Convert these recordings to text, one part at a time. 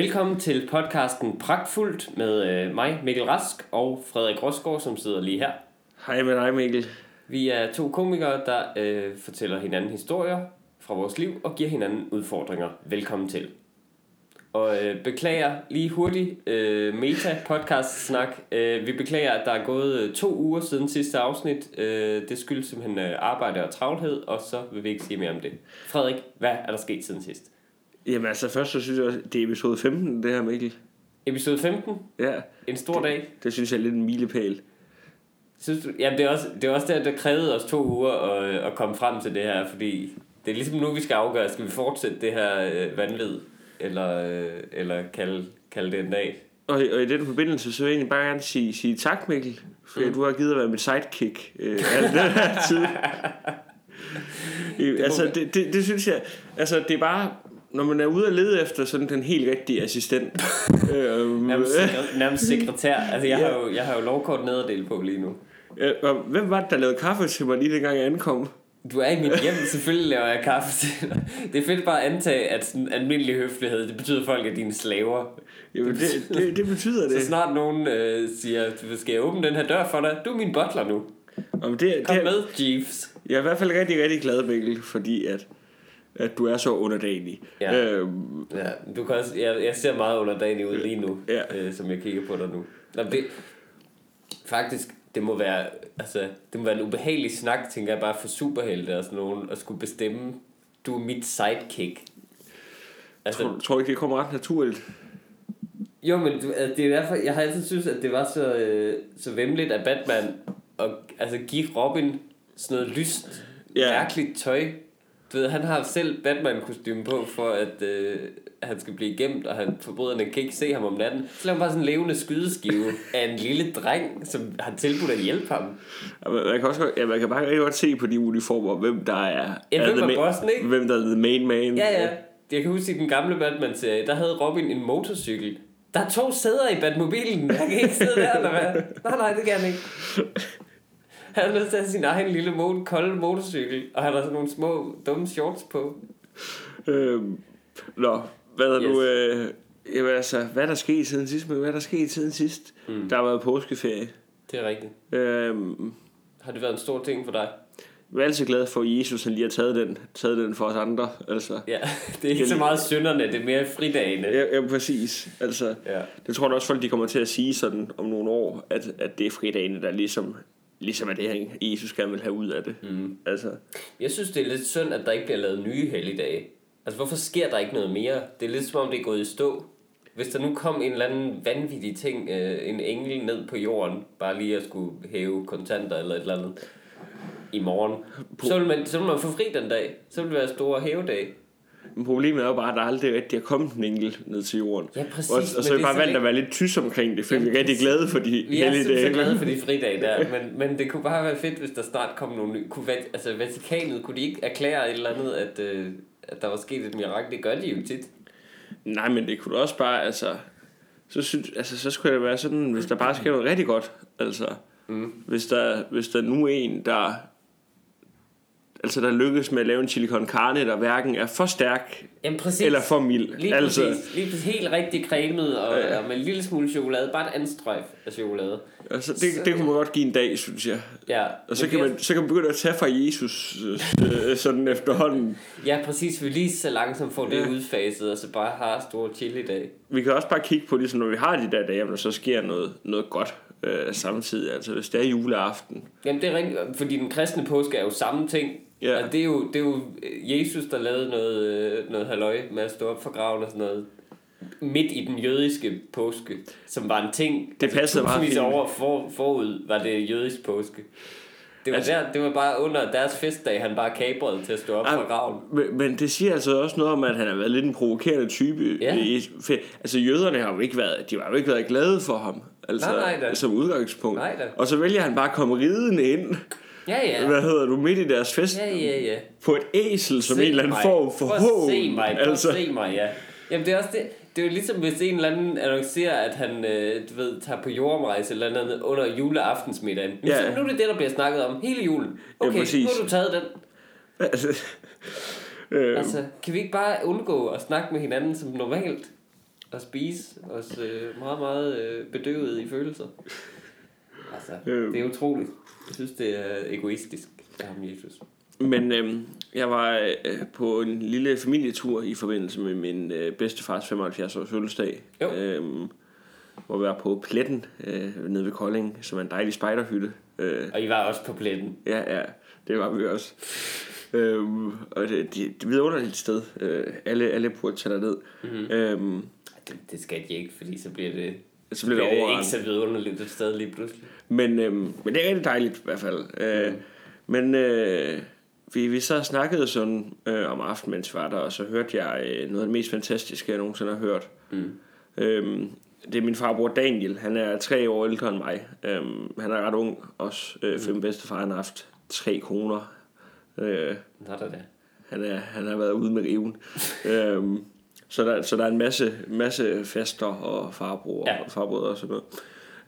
Velkommen til podcasten Pragtfuldt med øh, mig, Mikkel Rask, og Frederik Rosgaard, som sidder lige her. Hej med dig, Mikkel. Vi er to komikere, der øh, fortæller hinanden historier fra vores liv og giver hinanden udfordringer. Velkommen til. Og øh, beklager lige hurtigt øh, meta-podcast-snak. Øh, vi beklager, at der er gået øh, to uger siden sidste afsnit. Øh, det skyldes simpelthen øh, arbejde og travlhed, og så vil vi ikke sige mere om det. Frederik, hvad er der sket siden sidst? Jamen altså, først så synes jeg, det er episode 15, det her, Mikkel. Episode 15, Ja, en stor dag. det synes jeg er lidt en milepæl. Synes du, jamen det er også, det er også der, der krævede os to uger at, at komme frem til det her, fordi det er ligesom nu, vi skal afgøre, skal vi fortsætte det her øh, vanvid, eller, øh, eller kalde, kalde det en dag. Og, og i den forbindelse, så vil jeg egentlig bare gerne sige, sige tak, Mikkel, for mm. du har givet at være mit sidekick øh, al den her tid. I, altså, det, det, det synes jeg, altså det er bare, når man er ude og lede efter sådan den helt rigtige assistent. øhm, Nærmest, sekre, nærmest sekretær. Altså, jeg, Ja. har jo, jeg har jo lovkort nederdel på lige nu. øh, og hvem var det, der lavede kaffe til mig lige dengang jeg ankom? Du er i mit hjem, selvfølgelig laver jeg kaffe til dig. Det er fedt bare at antage, at sådan almindelig høflighed, det betyder, at folk er dine slaver. Jamen, det, det, det betyder det. Så snart nogen øh, siger, skal jeg åbne den her dør for dig? Du er min butler nu. Jamen, det, Kom det, med, Jeeves. Jeg er i hvert fald rigtig, rigtig glad, Mikkel, fordi at, at du er så underdanig. Ja. Øhm, Ja, du kan også, jeg, jeg ser meget underdanig ud lige nu, Ja. øh, som jeg kigger på dig nu. Nå, det, faktisk, det må være, altså, det må være en ubehagelig snak, tænker jeg, bare for superhelte og sådan nogen, at skulle bestemme, du er mit sidekick. Altså, tror, tror du ikke, det kommer ret naturligt? jo, men du, altså, det er derfor, jeg har altid synes, at det var så, øh, så vemmeligt af Batman at altså, give Robin sådan noget lyst, Ja. mærkeligt tøj. Du ved, han har selv Batman-kostyme på, for at øh, han skal blive gemt, og han, forbryderne kan ikke se ham om natten. Så laver han bare sådan en levende skydeskive af en lille dreng, som har tilbudt at hjælpe ham. Ja, Man kan, også, ja, man kan bare rigtig godt se på de uniformer, hvem der er, Ja, er hvem er ma- bossen, ikke? Hvem der er the main man. Ja, ja. Jeg kan huske, i den gamle Batman-serie, der havde Robin en motorcykel. Der er to sæder i Batmobilen. Han kan ikke sidde der, eller hvad? Nej, nej, det kan han ikke. Han er nødt til at have sin egen lille mo- kolde motorcykel, og han har sådan nogle små dumme shorts på. Øhm, nå, hvad er Yes. nu... Øh, jamen altså, hvad er der sket siden sidst? Men hvad er der sket siden sidst? Mm. Der har været påskeferie. Det er rigtigt. Øhm, Har det været en stor ting for dig? jeg er altid glad for, at Jesus han lige har taget den, taget den for os andre. Altså, Ja, det er ikke så meget synderne, det er mere fridagene. ja, ja, præcis. Altså, Ja. Det tror jeg også, folk de kommer til at sige sådan om nogle år, at, at det er fridagene, der ligesom, ligesom er det, han, Jesus gerne vil have ud af det. Mm. Altså, Jeg synes, det er lidt synd, at der ikke bliver lavet nye helligdage. Altså, hvorfor sker der ikke noget mere? Det er lidt som om, det er gået i stå. Hvis der nu kom en eller anden vanvittig ting, øh, en engel ned på jorden, bare lige at skulle hæve kontanter eller et eller andet i morgen, så vil, man, så vil man få fri den dag. Så vil det være store hævedag. Men problemet er jo bare, at der aldrig rigtig er kommet en engel ned til jorden. Ja, præcis, Og, og så er er vi bare valgt simpelthen- at være lidt tyst omkring det, for vi er rigtig glade for de Vi er hellige dage. glade for de fridage der, men, men det kunne bare være fedt, hvis der snart kom nogle nye. Kunne, altså, Vatikanet, kunne de ikke erklære et eller andet, at, øh, at der var sket et mirakel? Det gør de jo tit. Nej, men det kunne også bare, altså... Så, synes, altså, så skulle det være sådan, hvis der bare sker noget rigtig godt. Altså, Mm. hvis, der, hvis der nu er en, der... Altså, der lykkes med at lave en chili con carne, der hverken er for stærk Jamen præcis. eller for mild. Lige altså, præcis. Lige præcis helt rigtig cremet og, Ja. og med en lille smule chokolade. Bare et anstrøg af chokolade. altså det, det kunne man godt give en dag, synes jeg. Ja. Og så kan, det er- man, så kan man begynde at tage fra Jesus øh, sådan efterhånden. Ja, præcis. Vi lige så langsomt får det Ja. udfaset, og så bare har store chili dag. Vi kan også bare kigge på, ligesom når vi har de der dage, når så sker noget, noget godt øh, samtidig. Altså hvis det er juleaften. Jamen det er rigtigt, fordi den kristne påske er jo samme ting. Ja. Og det er, jo, det er jo Jesus, der lavede noget, øh, noget halløj med at stå op for graven og sådan noget. Midt i den jødiske påske, som var en ting. Det passede meget tusindvis fint. år for, forud var det jødisk påske. Det var, Altså- altså, der, det var bare under deres festdag, han bare kabrede til at stå op Ej, fra graven. Men, men det siger altså også noget om, at han har været lidt en provokerende type. Ja. I, for, altså jøderne har jo ikke været, de har jo ikke været glade for ham. Altså, Nej, nej da. som udgangspunkt. Nej da. Og så vælger han bare at komme ridende ind. Ja, ja. Hvad hedder du? Midt i deres fest. Ja, ja, ja. På et æsel, som Se en eller anden mig. form for Prøv at se mig, prøv altså. at se mig, ja. Jamen det er også det, det er jo ligesom hvis en eller anden annoncerer, at han, øh, du ved, tager på jordomrejse eller andet under juleaftensmiddagen. Ja. Ja. Så nu er det det, der bliver snakket om hele julen. Ja, Okay, præcis. nu har du taget den. altså, øh, Altså, kan vi ikke bare undgå at snakke med hinanden som normalt? at spise. Også øh, meget, meget øh, bedøvet i følelser. Altså, Øhm. det er utroligt. Jeg synes, det er egoistisk af ham, Jesus. Men øhm, jeg var øh, på en lille familietur i forbindelse med min øh, bedstefars 75 års fødselsdag. Jo. Øhm, hvor vi var på Pletten øh, nede ved Kolding, som er en dejlig spejderhytte. Øh, Og I var også på pletten. ja, ja, det var vi også. Øhm, og det, det, det er et sted. Øh, alle, alle burde tage derned. Mm-hmm. Øhm, Det, det skal de ikke, fordi så bliver det, så bliver det bliver det overrendt. ikke så vidunderligt et sted lige pludselig. Men, øhm, men det er rigtig dejligt i hvert fald. Øh, Men øh, vi, vi så snakkede sådan øh, om aftenen, mens vi var der, og så hørte jeg øh, noget af det mest fantastiske, jeg nogensinde har hørt. Mm. Øhm, det er min farbror Daniel. Han er tre år ældre end mig. Øhm, han er ret ung også. Øh, for min bedstefar han har haft tre koner. Øh, Nå, der det. han, er, han har været ude med riven. øhm, så, der, så der er en masse, masse fester og farbror Ja. og farbrødre og sådan noget.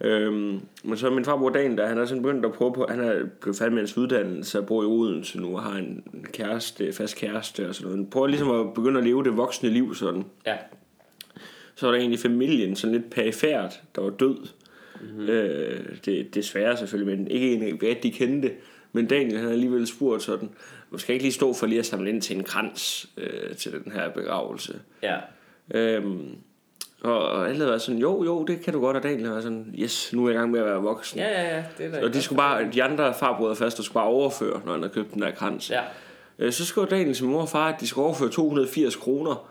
Øhm, men så er min farbror Dan, der han er sådan begyndt at prøve på, han er blevet færdig med hans uddannelse og bor i Odense nu og har en en kæreste, fast kæreste og sådan noget. Han prøver ligesom at begynde at leve det voksne liv sådan. Ja. Så var der egentlig familien sådan lidt perifært, der var død. Mm-hmm. Øh, det, desværre selvfølgelig, men ikke en, vi rigtig kendte. Men Daniel har alligevel spurgt sådan, man skal ikke lige stå for lige at samle ind til en krans øh, til den her begravelse. Ja. Øhm, og, og alle havde været sådan, jo, jo, det kan du godt, og Daniel været sådan, yes, nu er jeg i gang med at være voksen. Ja, ja, ja. Det er Og de skulle bare, de andre farbrødre først, der skulle bare overføre, når han havde købt den der krans. Ja. Øh, så skrev Daniel til mor og far, at de skulle overføre 280 kroner.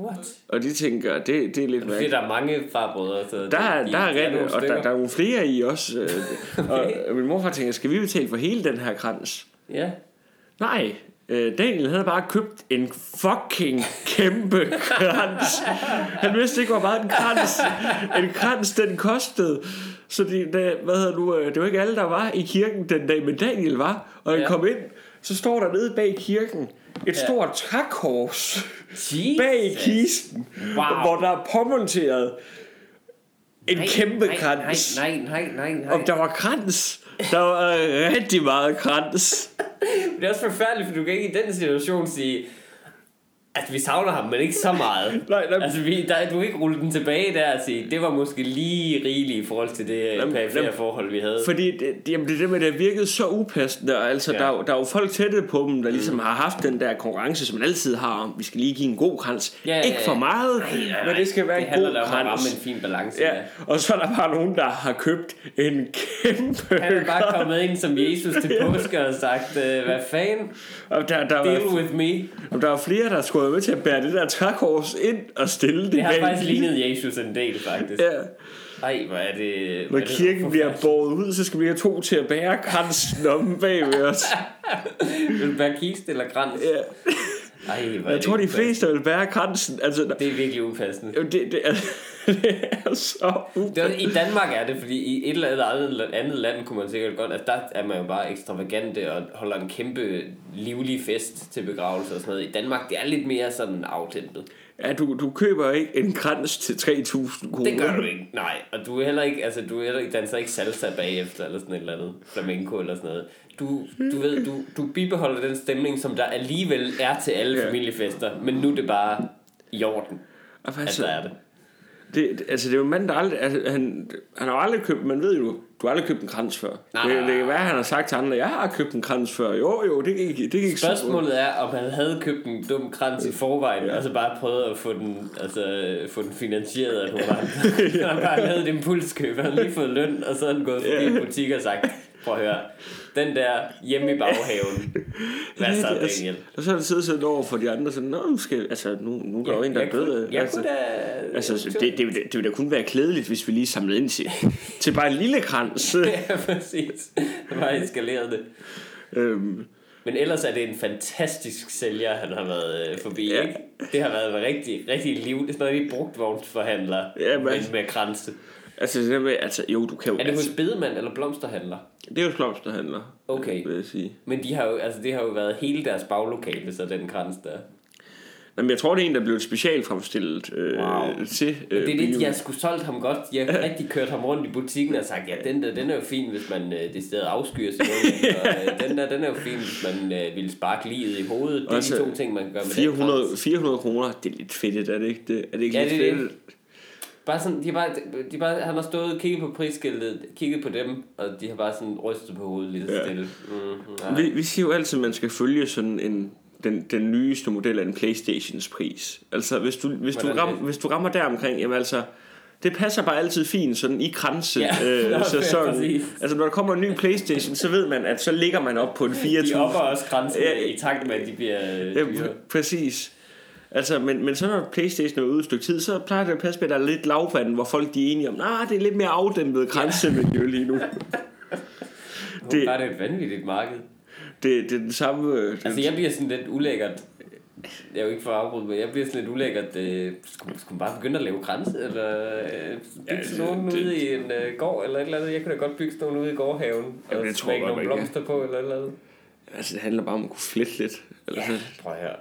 What? Og de tænker, det, det er lidt Fordi mærkeligt. der er mange farbrødre. Så Der er, de- der er nogle og der, der er nogle flere i også. Øh, og, og min morfar tænker, skal vi betale for hele den her krans? Ja. Nej, øh, Daniel havde bare købt en fucking kæmpe krans. Han vidste ikke, hvor meget en krans, en krans den kostede. Så de, da, hvad hedder nu, øh, det var ikke alle, der var i kirken den dag, men Daniel var. Og han Ja. kom ind, så står der nede bag kirken et Ja. stort trækors bag kisten, Wow. hvor der er påmonteret en Nej, kæmpe nej, krans. Nej, nej, nej, nej. Om der var krans. Der var øh, rigtig meget krans. Det er også forfærdeligt, for du kan ikke i den situation sige, at vi savner ham, men ikke så meget. Nej, nej. Altså, vi, der, du kan ikke rulle den tilbage der og sige, det var måske lige rigeligt i forhold til det perifære forhold, vi havde. Fordi det, det- jamen det er det med, det virket så upassende. og Altså, Ja. ja. der, er der er jo folk tætte på dem, der ligesom har haft den der konkurrence, som man altid har om. Vi skal lige give en god krans. Ja, ja, Ikke for ja. meget, men det skal være det en handler god da om at ramme krans. en fin balance. Ja, og så er der bare nogen, der har købt en kæmpe Han er bare kommet ind som Jesus til påske og sagt, øh, hvad fanden, der, der, deal var, with me. og der var flere, der skulle være med til at bære det der trækors ind og stille det Det har bag faktisk lignet Jesus en del, faktisk. Ja. Ej, hvor er det... hvor Når er det kirken bliver båret ud, så skal vi have to til at bære kransen om bagved os. Vil bære kiste eller krans? Ja. Ej, hvor er Jeg tror, de fleste vil bære kransen. Altså, Det er virkelig upassende. Det, det, er, det er så Det I Danmark er det, fordi i et eller andet andet land kunne man sikkert godt, altså der er man jo bare ekstravagante og holder en kæmpe livlig fest til begravelse og sådan noget. I Danmark, det er lidt mere sådan afdæmpet. Ja, du, du køber ikke en krans til 3.000 kroner. Det gør du ikke, nej. Og du er heller ikke, altså du er heller ikke, danser ikke salsa bagefter, eller sådan et eller andet flamenco eller sådan noget. Du, du ved, du, du bibeholder den stemning, som der alligevel er til alle Ja. familiefester, men nu er det bare i orden, Altså, at der er det. Det, altså, det er jo en mand, der aldrig... Altså, han, han har aldrig købt... Man ved jo, du har aldrig købt en krans før. Nej, det, det kan være, han har sagt til andre, jeg har købt en krans før. Jo, jo, det gik, det gik super. Spørgsmålet er, om han havde købt en dum krans i forvejen, ja. og så bare prøvet at få den, altså, få den finansieret af nogle andre. Han har bare lavet et impulskøb, han har lige fået løn, og så er han gået forbi en butik og sagt, prøv at høre, den der hjemme i baghaven, hvad så, det, altså, Daniel? Og så er det siddet sådan over for de andre, sådan, Nå, nu skal, altså, nu, nu der jo en, der er død. jeg altså, kunne da... altså, det, det, det, det ville da kun være klædeligt, hvis vi lige samlede ind til, til bare en lille krans. Ja, præcis. Det var eskaleret det. øhm, Men ellers er det en fantastisk sælger, han har været øh, forbi, Ja. ikke? Det har været en rigtig, rigtig liv. Det er sådan noget, de brugtvognsforhandler Ja, men- med, med kranse. Altså, det der med, altså, jo, du kan jo... Er det altså, hos bedemand eller blomsterhandler? det er jo blomsterhandler, Okay. vil jeg sige. Men de har jo, altså, det har jo været hele deres baglokale, så den krans der. Jamen, jeg tror, det er en, der blev specielt fremstillet øh, Wow. til øh, Det er det, har sgu solgt ham godt. De har rigtig kørt ham rundt i butikken og sagt, ja, den der, den er jo fin, hvis man øh, det stedet afskyer sig. og øh, den der, den er jo fin, hvis man øh, vil sparke livet i hovedet. Det er Altså, de to ting, man kan gøre med den 400, krans. 400 kroner, det er lidt fedt, er det ikke det? Er det ikke Ja, lidt det fedt? Bare sådan, de bare, de bare, han har stået og kigget på prisskiltet, kigget på dem, og de har bare sådan rystet på hovedet så Ja. stille. Mm, nej. Vi, vi siger jo altid, at man skal følge sådan en, den, den nyeste model af en Playstations pris. Altså, hvis du, hvis du, Hvordan ram, det? hvis du rammer der omkring, jamen altså, det passer bare altid fint sådan i kranse. Ja, øh, præcis. altså, når der kommer en ny Playstation, så ved man, at så ligger man op på en 4.000. De opper også grænsen Ja. i takt med, at de bliver Ja, dyre. pr- præcis. Altså, men, men så når Playstation er ude et stykke tid, så plejer det at passe med, at der er lidt lavvand, hvor folk de er enige om, nah, det er lidt mere afdæmpet grænsemiljø lige nu. Det Det- er det et vanvittigt marked. Det, det er den samme... øh, Det, Altså, jeg bliver sådan lidt ulækkert. Jeg er jo ikke for afbrudt, men jeg bliver sådan lidt ulækkert. Øh, skulle, skulle man bare begynde at lave grænse? Eller øh, bygge Ja, nogen det- ude i en øh, gård? Eller et eller andet? Jeg kunne da godt bygge sådan nogen ude i gårdhaven. Jamen, og smække nogle blomster på, eller et eller andet. altså, det handler bare om at kunne flette lidt. Altså, Ja, prøv høre.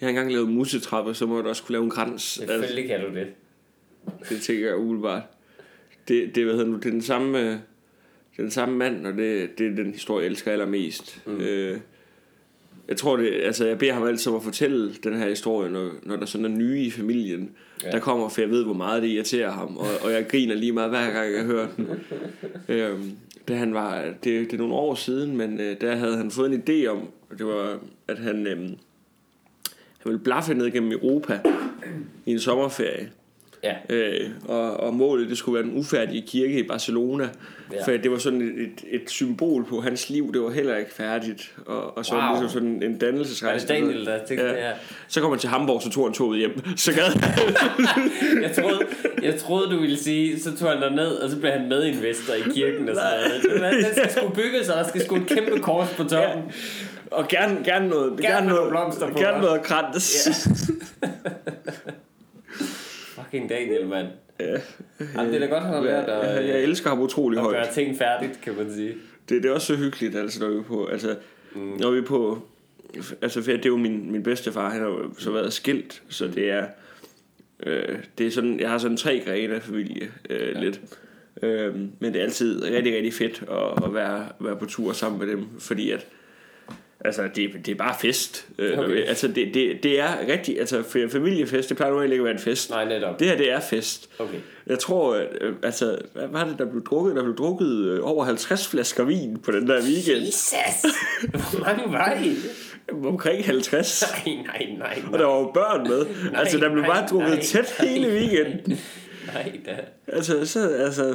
Jeg har engang lavet musetrapper, så må du også kunne lave en krans. Altså, Selvfølgelig kan du det. det tænker jeg umiddelbart. Det, det, hvad hedder nu, det er den samme, øh, den samme mand, og det, det er den historie, jeg elsker allermest. Mm. Øh, jeg tror det, altså jeg beder ham altid om at fortælle den her historie, når, når der sådan er nye i familien, ja. der kommer, for jeg ved, hvor meget det irriterer ham, og, og jeg griner lige meget, hver gang jeg hører den. øhm, da han var, det, det er nogle år siden, men øh, der havde han fået en idé om, det var, at han, øh, ville blaffe ned gennem Europa i en sommerferie. Ja. Øh, og, og målet det skulle være den ufærdige kirke i Barcelona Ja. ja. For det var sådan et, et, et symbol på hans liv Det var heller ikke færdigt Og, og så Wow. ligesom sådan en Var det dannelsesrejse Daniel, der tænkte ja. det her? Så kom han til Hamburg Så tog han toget hjem Så gad Jeg troede, jeg troede, du ville sige, så tog han derned, og så blev han medinvestor i kirken og sådan noget. Den skal sgu bygges, og der skal sgu et kæmpe kors på toppen. Og gerne, gerne noget Gerne Gerne, noget, blomster på, gerne noget krans Ja. Fucking Daniel, mand. ja. Jamen, det er da godt, han har lært jeg, at, jeg elsker ham utrolig at højt gøre ting færdigt, kan man sige. det, det er også så hyggeligt, altså, når vi er på, altså, mm. når vi er på, altså, det er jo min, min bedstefar, han har jo så været skilt, så det er, øh, det er sådan, jeg har sådan tre grene af familie, øh, ja. lidt. Øh, men det er altid rigtig, rigtig fedt at, at være, være på tur sammen med dem, fordi at, altså, det, det er bare fest. Øh, Okay. Altså, det, det, det er rigtig, altså, for familiefest, det plejer normalt ikke at være en fest. Nej, netop. Det her, det er fest. Okay. Jeg tror, øh, altså, hvad var det, der blev drukket? Der blev drukket øh, over 50 flasker vin på den der weekend. Jesus! Hvor mange var I? Omkring 50. Nej, nej, nej. Og der var jo børn med. Nej, altså, der blev nej, bare drukket nej, tæt nej. hele weekenden. Nej, da. Altså, så, altså,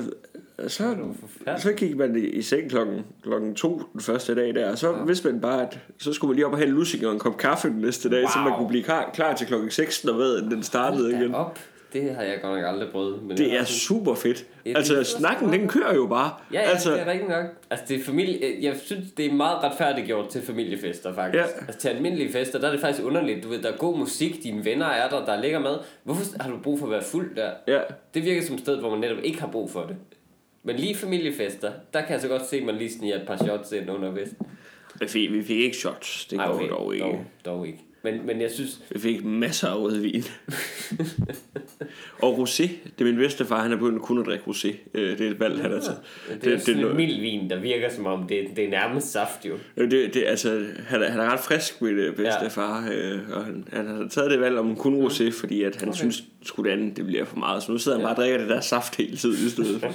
så, forfærdeligt. så gik man i, i seng klokken, klokken to den første dag der, og så ja. vidste man bare, at så skulle man lige op og have en lussing og en kop kaffe den næste dag, wow. så man kunne blive klar, klar til klokken 6, når ved, den startede igen. Op. Det har jeg godt nok aldrig prøvet. Men Det er super fedt. Ja, Altså, så snakken, den kører jo bare. Ja, ja altså, det er rigtigt nok. Altså, det er familie... Jeg synes, det er meget retfærdigt gjort til familiefester, faktisk. Ja. Altså, til almindelige fester, der er det faktisk underligt. Du ved, der er god musik, dine venner er der, der ligger med. Hvorfor har du brug for at være fuld der? ja. Det virker som et sted, hvor man netop ikke har brug for det. Men lige familiefester, der kan jeg så godt se, at man lige sniger et par shots ind under festen. Vi fik, vi fik ikke shots, det Ej, går okay, dog ikke. Dog, dog ikke. Men, men jeg synes... Vi fik masser af rødvin. og rosé, det er min bedstefar, han er begyndt kun at drikke rosé. Øh, Det er et valg, han har taget. Det, det er sådan en mild vin, der virker som om, det, det er nærmest saft jo. Øh, Det, det, altså, han, er, han er ret frisk med det bedstefar, ja. øh, og han, han har taget det valg om kun rosé, fordi at han okay. synes, sgu det andet, det bliver for meget. Så nu sidder han bare og drikker det der saft hele tiden i stedet.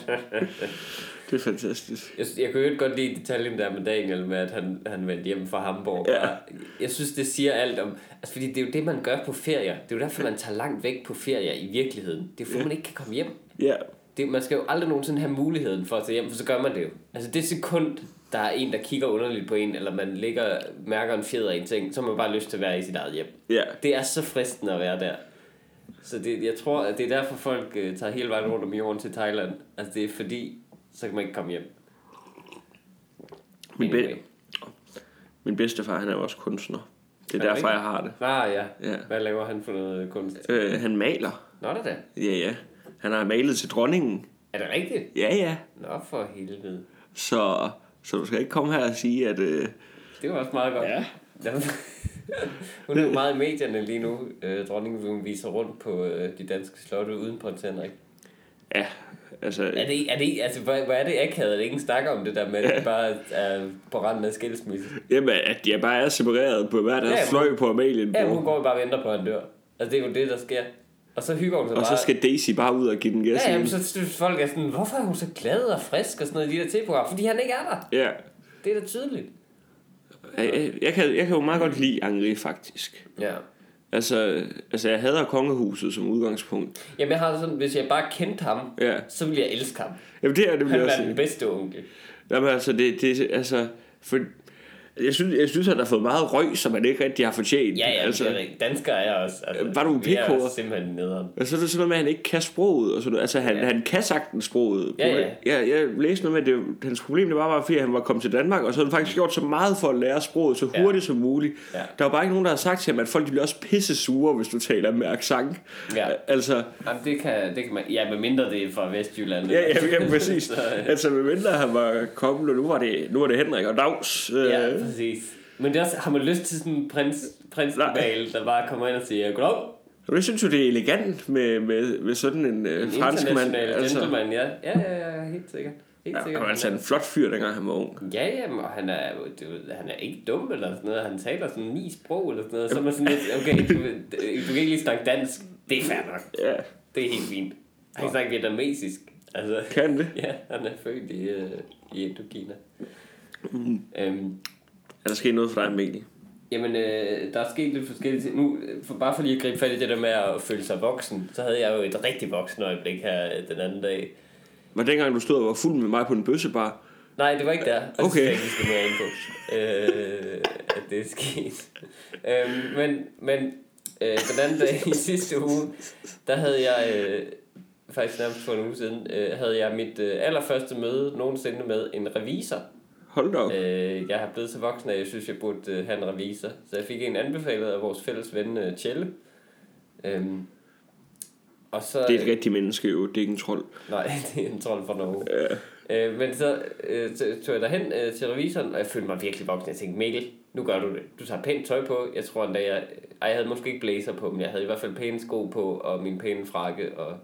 det er fantastisk. Jeg, jeg kunne jo ikke godt lide detaljen der med Daniel, med at han, han vendte hjem fra Hamburg. Ja. Og Jeg synes, det siger alt om... Altså, fordi det er jo det, man gør på ferier. Det er jo derfor, man tager langt væk på ferier i virkeligheden. Det er for, man ikke kan komme hjem. Ja, Det, man skal jo aldrig nogensinde have muligheden for at tage hjem, for så gør man det jo. Altså det sekund, der er en, der kigger underligt på en, eller man ligger, mærker en fjeder i en ting, så har man bare lyst til at være i sit eget hjem. ja. Det er så fristende at være der. Så det, jeg tror, at det er derfor, folk uh, tager hele vejen rundt om jorden til Thailand. Altså det er fordi, så kan man ikke komme hjem. Min, Anyway. be, min bedstefar, han er jo også kunstner. Det er Er det derfor, jeg har det. Ah ja. Ja. Hvad laver han for noget kunst? Øh, han maler. Nå da da. Ja, ja. Han har malet til dronningen. Er det rigtigt? Ja, ja. Nå for helvede. Så, så du skal ikke komme her og sige, at... Øh, Det var også meget godt. Ja. hun er jo meget i medierne lige nu. Øh, dronningen hun viser rundt på øh, de danske slotte uden prins Henrik. ja, altså... Er det, er det, altså, hvor, hvor er det akavet, at ingen snakker om det der med, at de bare er på randen af skilsmisse? Jamen, at de bare er separeret på hver deres Ja, ja, fløj på Amalienborg. Ja, hun går bare og venter på, at han dør. Altså, det er jo det, der sker. Og så hygger hun sig Og bare. så skal Daisy bare ud og give den gas Ja, jamen, så synes folk er sådan, hvorfor er hun så glad og frisk og sådan noget i de der tv-program? Fordi han ikke er der. Ja. Det er da tydeligt. Jeg, jeg, jeg, kan, jeg kan jo meget godt lide Angri, faktisk. Ja. Altså, altså jeg hader kongehuset som udgangspunkt. Jamen, jeg har det sådan, hvis jeg bare kendte ham, Ja. så ville jeg elske ham. Jamen det er det, vil Han jeg var også den sige. bedste onkel. Jamen altså, det, det altså... For, jeg synes, jeg synes, han har fået meget røg, som han ikke rigtig har fortjent. Ja, ja, altså, det er rigtigt. Danskere er også. Altså, Var du en er pikhoved? også simpelthen nederen. Og så er det sådan noget med, at han ikke kan sproget. Og sådan noget. Altså, han, Ja. ja. han kan sagtens sproget. Ja, ja. Jeg, jeg læste noget med, at det, hans problem det var bare, fordi han var kommet til Danmark, og så havde han faktisk gjort så meget for at lære sproget så Ja. hurtigt som muligt. Ja. Der var bare ikke nogen, der har sagt til ham, at folk de bliver også pisse sure, hvis du taler med accent. Ja. Altså, Jamen, det kan, det kan man... Ja, medmindre det er fra Vestjylland. ja, ja, ja præcis. Så, øh, altså, medmindre han var kommet, og nu var det, nu var det Henrik og Dags. Øh, Ja, præcis. Men det er også, har man lyst til sådan en prins, prins Nej. der bare kommer ind og siger, goddag, jeg synes jo, det er elegant med, med, med sådan en øh, en fransk mand. Altså, gentleman, ja. Ja, ja, ja, helt sikkert. Helt ja, sikkert. han var altså en flot fyr, dengang han var ung. Ja, ja, og han er, du han er ikke dum eller sådan noget. Han taler sådan ni sprog eller sådan noget. Så er man sådan lidt, okay, du, du kan ikke lige snakke dansk. Det er fair nok. Ja, Det er helt fint. Han kan snakke vietnamesisk. Altså, kan det? ja, han er født i, uh, i Indokina. Mm. Øhm, Er der sket noget for dig, Mikkel? Jamen, øh, der er sket lidt forskellige ting. Nu, øh, for bare for lige at gribe fat i det der med at føle sig voksen, så havde jeg jo et rigtig voksen øjeblik her øh, den anden dag. Var det dengang, du stod og var fuld med mig på en bøssebar? Nej, det var ikke der. Og det Okay. skal jeg ikke skal mere ind på, øh, at det er sket. øhm, men men øh, den anden dag i sidste uge, der havde jeg, øh, faktisk nærmest for en uge siden, øh, havde jeg mit øh, allerførste møde nogensinde med en revisor. Hold da op. Øh, jeg har blevet så voksen, at jeg synes, jeg burde øh, have en revisor. Så jeg fik en anbefalet af vores fælles ven, øh, Tjelle. Øhm, og så, Det er et rigtigt menneske jo, det er ikke en trold. Nej, det er en trold fra Norge. Ja. Øh, men så øh, tog jeg derhen øh, til revisoren, og jeg følte mig virkelig voksen. Jeg tænkte, Mikkel, nu gør du det. Du tager pænt tøj på. Jeg tror endda, jeg, ej, jeg havde måske ikke blazer på, men jeg havde i hvert fald pæne sko på, og min pæne frakke, og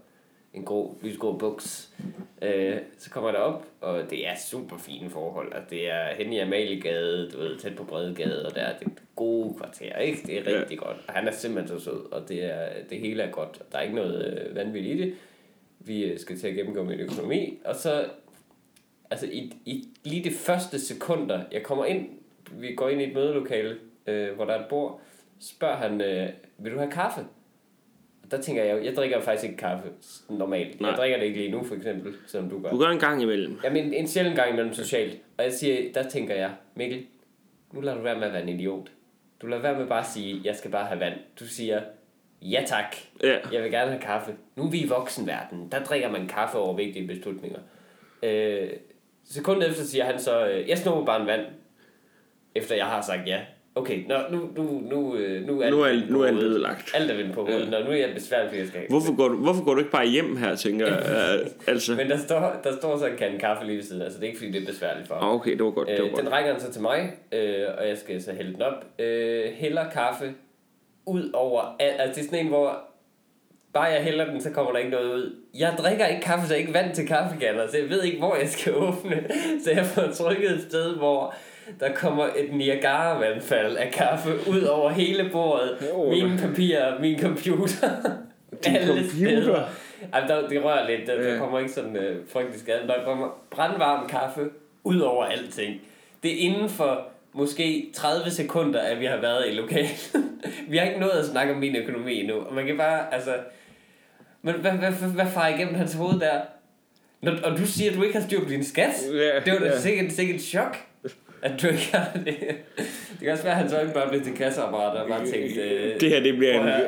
en grå, lysgrå buks. Øh, så kommer jeg derop, og det er super fine forhold. Altså, det er hen i Amaliegade, du ved, tæt på Bredegade, og der er det gode kvarter, ikke? Det er Ja. rigtig godt. Og han er simpelthen så sød, og det, er, det hele er godt. Der er ikke noget øh, vanvittigt i det. Vi øh, skal til at gennemgå min økonomi, og så altså i, i lige de første sekunder, jeg kommer ind, vi går ind i et mødelokale, øh, hvor der er et bord, spørger han, øh, vil du have kaffe? Der tænker jeg, jeg drikker faktisk ikke kaffe normalt. Nej. Nej. Jeg drikker det ikke lige nu, for eksempel, som du gør. Du gør en gang imellem. Jamen, en sjældent gang imellem socialt. Og jeg siger, der tænker jeg, Mikkel, nu lader du være med at være en idiot. Du lader være med bare at sige, jeg skal bare have vand. Du siger, ja tak, Ja. jeg vil gerne have kaffe. Nu er vi i voksenverdenen. Der drikker man kaffe over vigtige beslutninger. Øh, sekundet efter siger han så, øh, jeg snupper bare en vand. Efter jeg har sagt ja. Okay, nå, nu, nu, nu, øh, nu er Nu er, nu er alt ødelagt. Alt er vendt på hovedet. Nå, nu er jeg besværlig, fordi jeg skal. Hvorfor går, du, hvorfor går du ikke bare hjem her, tænker jeg? Øh, altså. Men der står, der står så en kande kaffe lige ved siden, altså det er ikke fordi, det er besværligt for ham. Ah, okay, det var godt. Det var Øh, den godt. rækker han så til mig, øh, og jeg skal så hælde den op. Øh, hælder kaffe ud over... al- Altså det er sådan en, hvor bare jeg hælder den, så kommer der ikke noget ud. Jeg drikker ikke kaffe, så jeg er ikke vant til kaffekanner, så jeg ved ikke, hvor jeg skal åbne. Så jeg får trykket et sted, hvor der kommer et Niagara-vandfald af kaffe ud over hele bordet. Åh. Mine papirer, min computer. Din alle computer? steder. Ej, der, det rører lidt, der, der Ja. kommer ikke sådan øh, frygtelig skade. Der kommer brandvarm kaffe ud over alting. Det er inden for måske 30 sekunder, at vi har været i lokalet. vi har ikke nået at snakke om min økonomi endnu. Og man kan bare, altså... Men hvad, hvad, hvad, hvad farer igennem hans hoved der? Når, og du siger, at du ikke har styr på din skat? Ja, Det var da ja. sikkert, sikkert chok, at du ikke har det. Det kan også være, at han så ikke bare blev til kasseapparat og bare tænkte... Øh, Det her, det bliver en...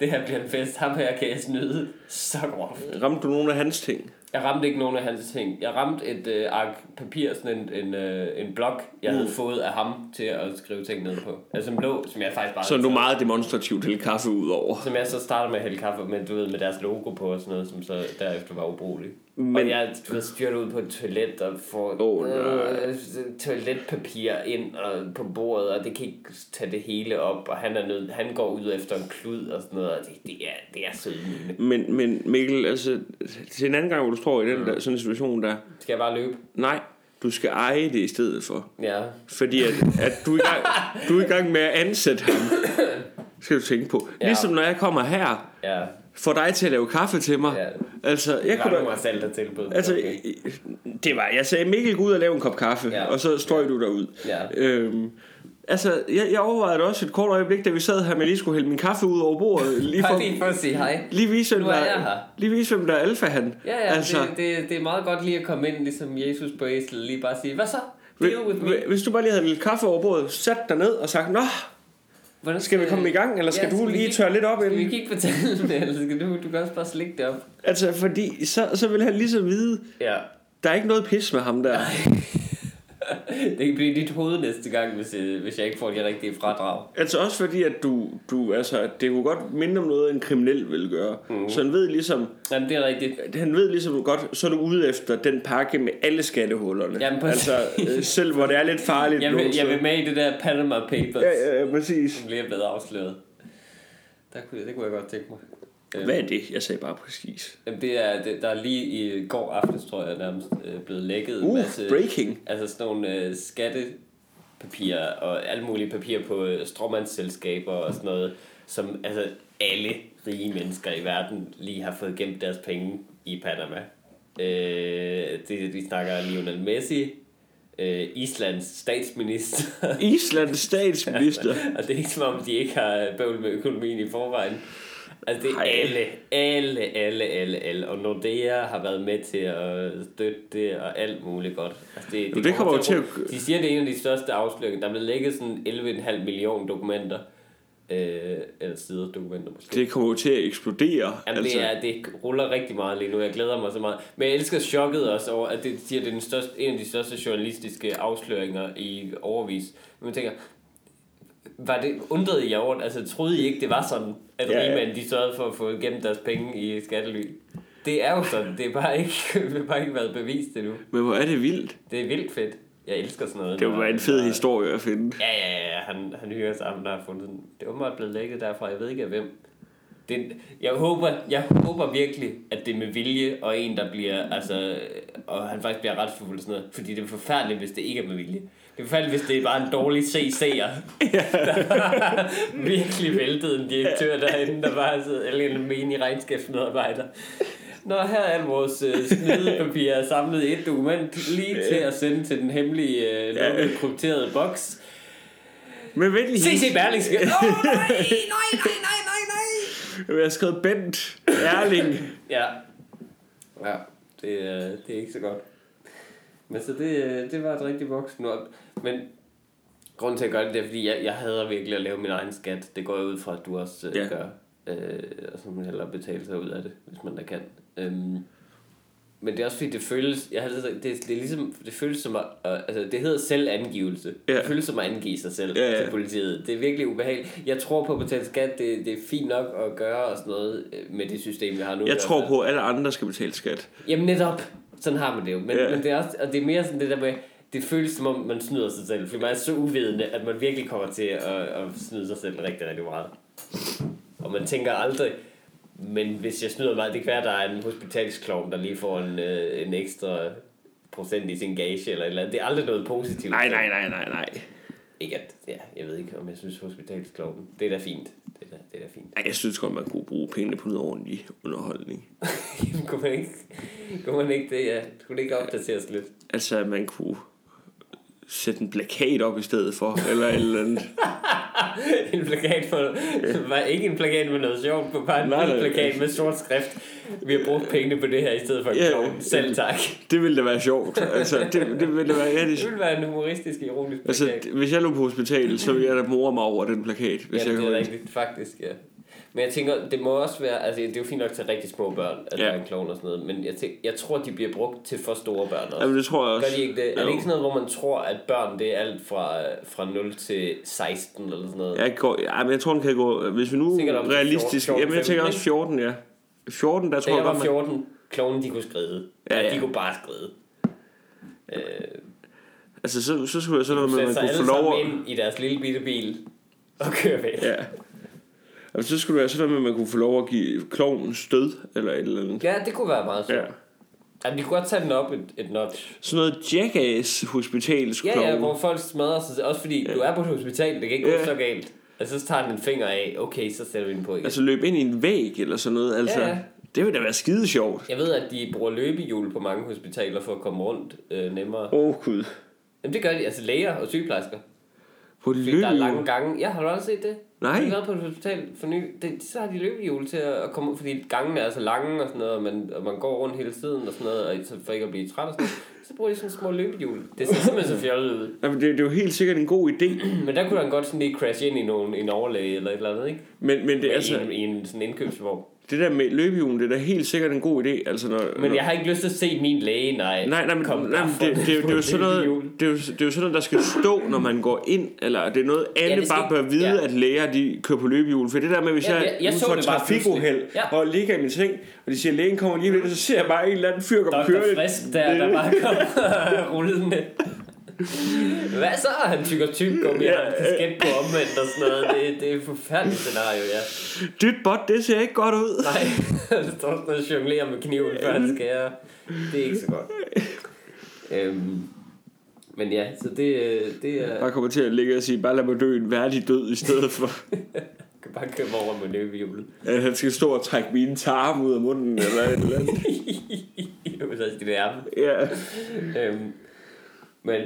det her bliver en fest. Ham her kan jeg snyde så groft. Ramte du nogle af hans ting? Jeg ramte ikke nogen af hans ting. Jeg ramte et øh, ark papir, sådan en, en, øh, en blok, jeg havde fået af ham til at skrive ting ned på. Altså som lå, som jeg faktisk bare... Så du meget demonstrativt hælde kaffe ud over. Som jeg så starter med at hælde kaffe, men du ved, med deres logo på og sådan noget, som så derefter var ubrugelig. Men... Og jeg du ved, ud på et toilet og får nej. øh, toiletpapir ind og på bordet, og det kan ikke tage det hele op, og han, er nød, han går ud efter en klud og sådan noget, og det, det er, det er sødmine. Men, men Mikkel, altså, til en anden gang, hvor du står i den der, sådan en situation der, Skal jeg bare løbe? nej, du skal eje det i stedet for. Ja. Fordi at, at du, er i gang, du er i gang med at ansætte ham. Skal du tænke på. Ja. Ligesom når jeg kommer her, Ja. Får dig til at lave kaffe til mig. Ja. Altså, jeg Jeg kunne kunne da, mig selv der tilbud. altså, Okay. det var, jeg sagde, Mikkel, gå ud og lave en kop kaffe, Ja. og så strøg du derud. Ja. Øhm, altså, jeg, jeg overvejede det også et kort øjeblik, da vi sad her med, lige skulle hælde min kaffe ud over bordet. Lige for, lige for at sige hej. lige vise, hvem der, er lige vise, hvem der er alfa han. Ja, ja, altså, det, det, det er meget godt lige at komme ind, ligesom Jesus på æsel, lige bare sige, hvad så? Deal with me. Hvis du bare lige havde lidt kaffe over bordet, sat dig ned og sagt, Nå, Hvordan skal vi komme i gang, eller skal Ja, du vi lige tørre lidt op Skal vi inden? kigge på tallene, eller skal du, du kan også bare slikke det op? Altså, fordi så, så vil han ligesom vide, Ja. der er ikke noget pis med ham der. Det kan blive dit hoved næste gang, hvis, øh, hvis jeg ikke får de rigtige fradrag. Altså også fordi, at du, du altså, det kunne godt minde om noget, en kriminel vil gøre. Mm. Så han ved ligesom, Jamen, det er rigtigt. han ved ligesom godt, så er du ude efter den pakke med alle skattehullerne. Jamen, præcis. altså, øh, selv hvor det er lidt farligt. Jeg vil, jeg vil med i det der Panama Papers, Ja, ja, ja, præcis. som lige er blevet afsløret. Der kunne, det kunne jeg godt tænke mig. Øh, Hvad er det? Jeg sagde bare præcis. Jamen, det er, det, der er lige i går aftes, tror jeg, nærmest øh, blevet lækket en Uh, masse... breaking. Altså sådan nogle øh, skattepapirer og alle mulige papirer på øh, stråmandsselskaber og sådan noget, som altså alle rige mennesker i verden lige har fået gemt deres penge i Panama. Øh, det, vi snakker Lionel Messi, øh, Islands statsminister, Islands statsminister. og det er ikke som om, de ikke har bøvl med økonomien i forvejen. Altså det er Ej. alle, alle, alle, alle, alle. Og Nordea har været med til at støtte det og alt muligt godt. Altså det, Jo, det kommer jo til at- De siger, det er en af de største afsløringer. Der er blevet lægget sådan 11,5 millioner dokumenter. Øh, eller sider dokumenter måske. Det kommer jo til at eksplodere. Jamen, altså. det, er, det ruller rigtig meget lige nu. Jeg glæder mig så meget. Men jeg elsker chokket også over, at det siger, det er den største, en af de største journalistiske afsløringer i overvis. Men man tænker, var det undrede I over, altså troede I ikke, det var sådan, at Ja, ja, de sørgede for at få gemt deres penge i skattely? Det er jo sådan, det er bare ikke, det bare ikke været bevist endnu. Men hvor er det vildt. Det er vildt fedt. Jeg elsker sådan noget. Det var en fed historie at finde. Ja, ja, ja, han, han hyrer sig ham, der har fundet den. Det er åbenbart blevet lækket derfra, jeg ved ikke af hvem. Det, jeg, håber, jeg håber virkelig, at det er med vilje, og en, der bliver, altså, og han faktisk bliver retsforfulgt sådan noget. Fordi det er forfærdeligt, hvis det ikke er med vilje. Det er forfærdeligt, hvis det er bare en dårlig CC'er, der har virkelig væltet en direktør derinde, der bare sidder, eller en menig regnskabsmedarbejder. Nå, her er vores øh, snydepapirer samlet i et dokument, lige til at sende til den hemmelige, øh, lukkede, krypterede boks. Men vent lige. CC Berlingske. Åh, oh, nej, nej, nej, nej, nej, nej. Jeg har skrevet Bent Erling. Ja. Ja, det, er, det er ikke så godt. Men så det, øh, det var et rigtig voksen op. Men grunden til at gøre det, det er, fordi jeg, jeg hader virkelig at lave min egen skat. Det går jeg ud fra, at du også øh, Ja. gør. Øh, og så må man hellere betale sig ud af det, hvis man da kan. Øhm, men det er også fordi, det føles, jeg har sagt, det, det er ligesom, det føles som at, øh, altså det hedder selvangivelse. Ja. Det føles som at angive sig selv Ja, ja. til politiet. Det er virkelig ubehageligt. Jeg tror på at betale skat, det, det er fint nok at gøre og sådan noget øh, med det system, vi har nu. Jeg tror på, at alle andre skal betale skat. Jamen netop, sådan har man det jo. Men, ja. men det er også, og det er mere sådan det der med, det føles som om, man snyder sig selv. Fordi man er så uvidende, at man virkelig kommer til at, at snyde sig selv rigtig, rigtig meget. Og man tænker aldrig, men hvis jeg snyder meget, det kan være, at der er en hospitalsklovn, der lige får en, øh, en ekstra procent i sin gage eller et eller andet. Det er aldrig noget positivt. Nej, nej, nej, nej, nej. Ikke at, ja, jeg ved ikke, om jeg synes hospitalsklovnen. Det er da fint. Det er da, det er da fint. Ej, jeg synes godt, man kunne bruge pengene på noget ordentlig underholdning. Jamen, kunne man ikke, kunne man ikke det, ja. Skulle det ikke opdateres lidt? Altså, man kunne sætte en plakat op i stedet for, eller et eller andet. en plakat for, var ikke en plakat med noget sjovt, men bare en Nej, plakat med sort skrift. Vi har brugt pengene på det her i stedet for en Ja. klovn. Selv tak. Det ville da være sjovt. Altså, det, det ville da være rigtig Det ville være en humoristisk, ironisk Altså, plakat. d- hvis jeg lå på hospitalet, så ville jeg da more mig over den plakat. Hvis Ja, jeg det er rigtigt, faktisk, ja. Men jeg tænker, det må også være, altså det er jo fint nok til rigtig små børn, at Ja. der er en klovn og sådan noget, men jeg, tænker, jeg tror, de bliver brugt til for store børn også. Jamen, det tror jeg også. Gør de ikke det? Er Jo. det ikke sådan noget, hvor man tror, at børn, det er alt fra, fra 0 til 16 eller sådan noget? Jeg, går, ja, men jeg tror, den kan gå... Hvis vi nu Sikkert realistisk... 14, jamen, jeg tænker 15, også 14, ja. 14, der Da tror jeg jeg var godt, man... 14, klovnen de kunne skride. Ja, Ja. De kunne bare skride. Øh, Altså, så, så skulle jeg sådan noget med, at man kunne få lov at... ind i deres lille bitte bil og køre væk. Ja. Altså, så skulle det være sådan noget med, at man kunne få lov at give klovnen stød, eller et eller andet. Ja, det kunne være meget sjovt. Ja. Ja. Jamen, de kunne godt tage den op et, et notch. Sådan noget jackass hospitalsk Ja, ja, hvor folk smadrer sig. Også fordi ja. du er på et hospital, det kan ikke gå Ja. så galt. Altså, så tager den en finger af, okay, så sætter vi den på igen. Altså løbe ind i en væg eller sådan noget. Altså, Ja, ja. Det vil da være skide sjovt. Jeg ved, at de bruger løbehjul på mange hospitaler for at komme rundt øh, nemmere. Åh, oh, gud. Jamen det gør de, altså læger og sygeplejersker. På Fordi der er lange gange. Ja, har du også set det? Nej. Jeg har været på et hospital for ny. Det, så har de løbehjul til at komme ud, fordi gangene er så lange og sådan noget, og man, og man går rundt hele tiden og sådan noget, og så for ikke at blive træt og sådan noget, så bruger de sådan små løbehjul. Det ser simpelthen så fjollet ud. Jamen, det, det er jo helt sikkert en god idé. Men der kunne han godt sådan lige crash ind i nogen, en overlæge eller et eller andet, ikke? Men, men det, er Altså, altså, I, en, I en sådan indkøbsvogn. Det der med løbehjulen, det er da helt sikkert en god idé. Altså, når, Men når, jeg har ikke lyst til at se min læge, nej. Nej, nej, men, Kom nej, men det, det, det, det, er jo sådan noget, det, er jo, det er jo sådan noget, der skal stå, når man går ind, eller det er noget, alle det skal bare bør vide, ja. at læger de kører på løbehjul. For det der med, hvis Ja, jeg, jeg- jeg er bare trafikuheld. Ja. og ligger i min seng, og de siger, lægen kommer lige lidt, så ser jeg bare en eller anden fyr komme Dr. kørende. Frisk der, der bare kommer rullende. Hvad så? Han tykker tyggegummi, Ja, ja, han kasket på omvendt og sådan noget. Det, det er et forfærdeligt scenario, ja. Dit bot, det ser ikke godt ud. Nej, der står sådan noget jonglerer med kniven, før han skærer. Det er ikke så godt. Øhm, men ja, så det, øh, det er... Bare kommer til at ligge og sige, bare lad mig dø en værdig død, i stedet for, kan bare købe over med løbehjulet. at han skal stå og trække mine tarme ud af munden, eller et eller andet. Hvis jeg skal det ærme. Ja. Øhm, men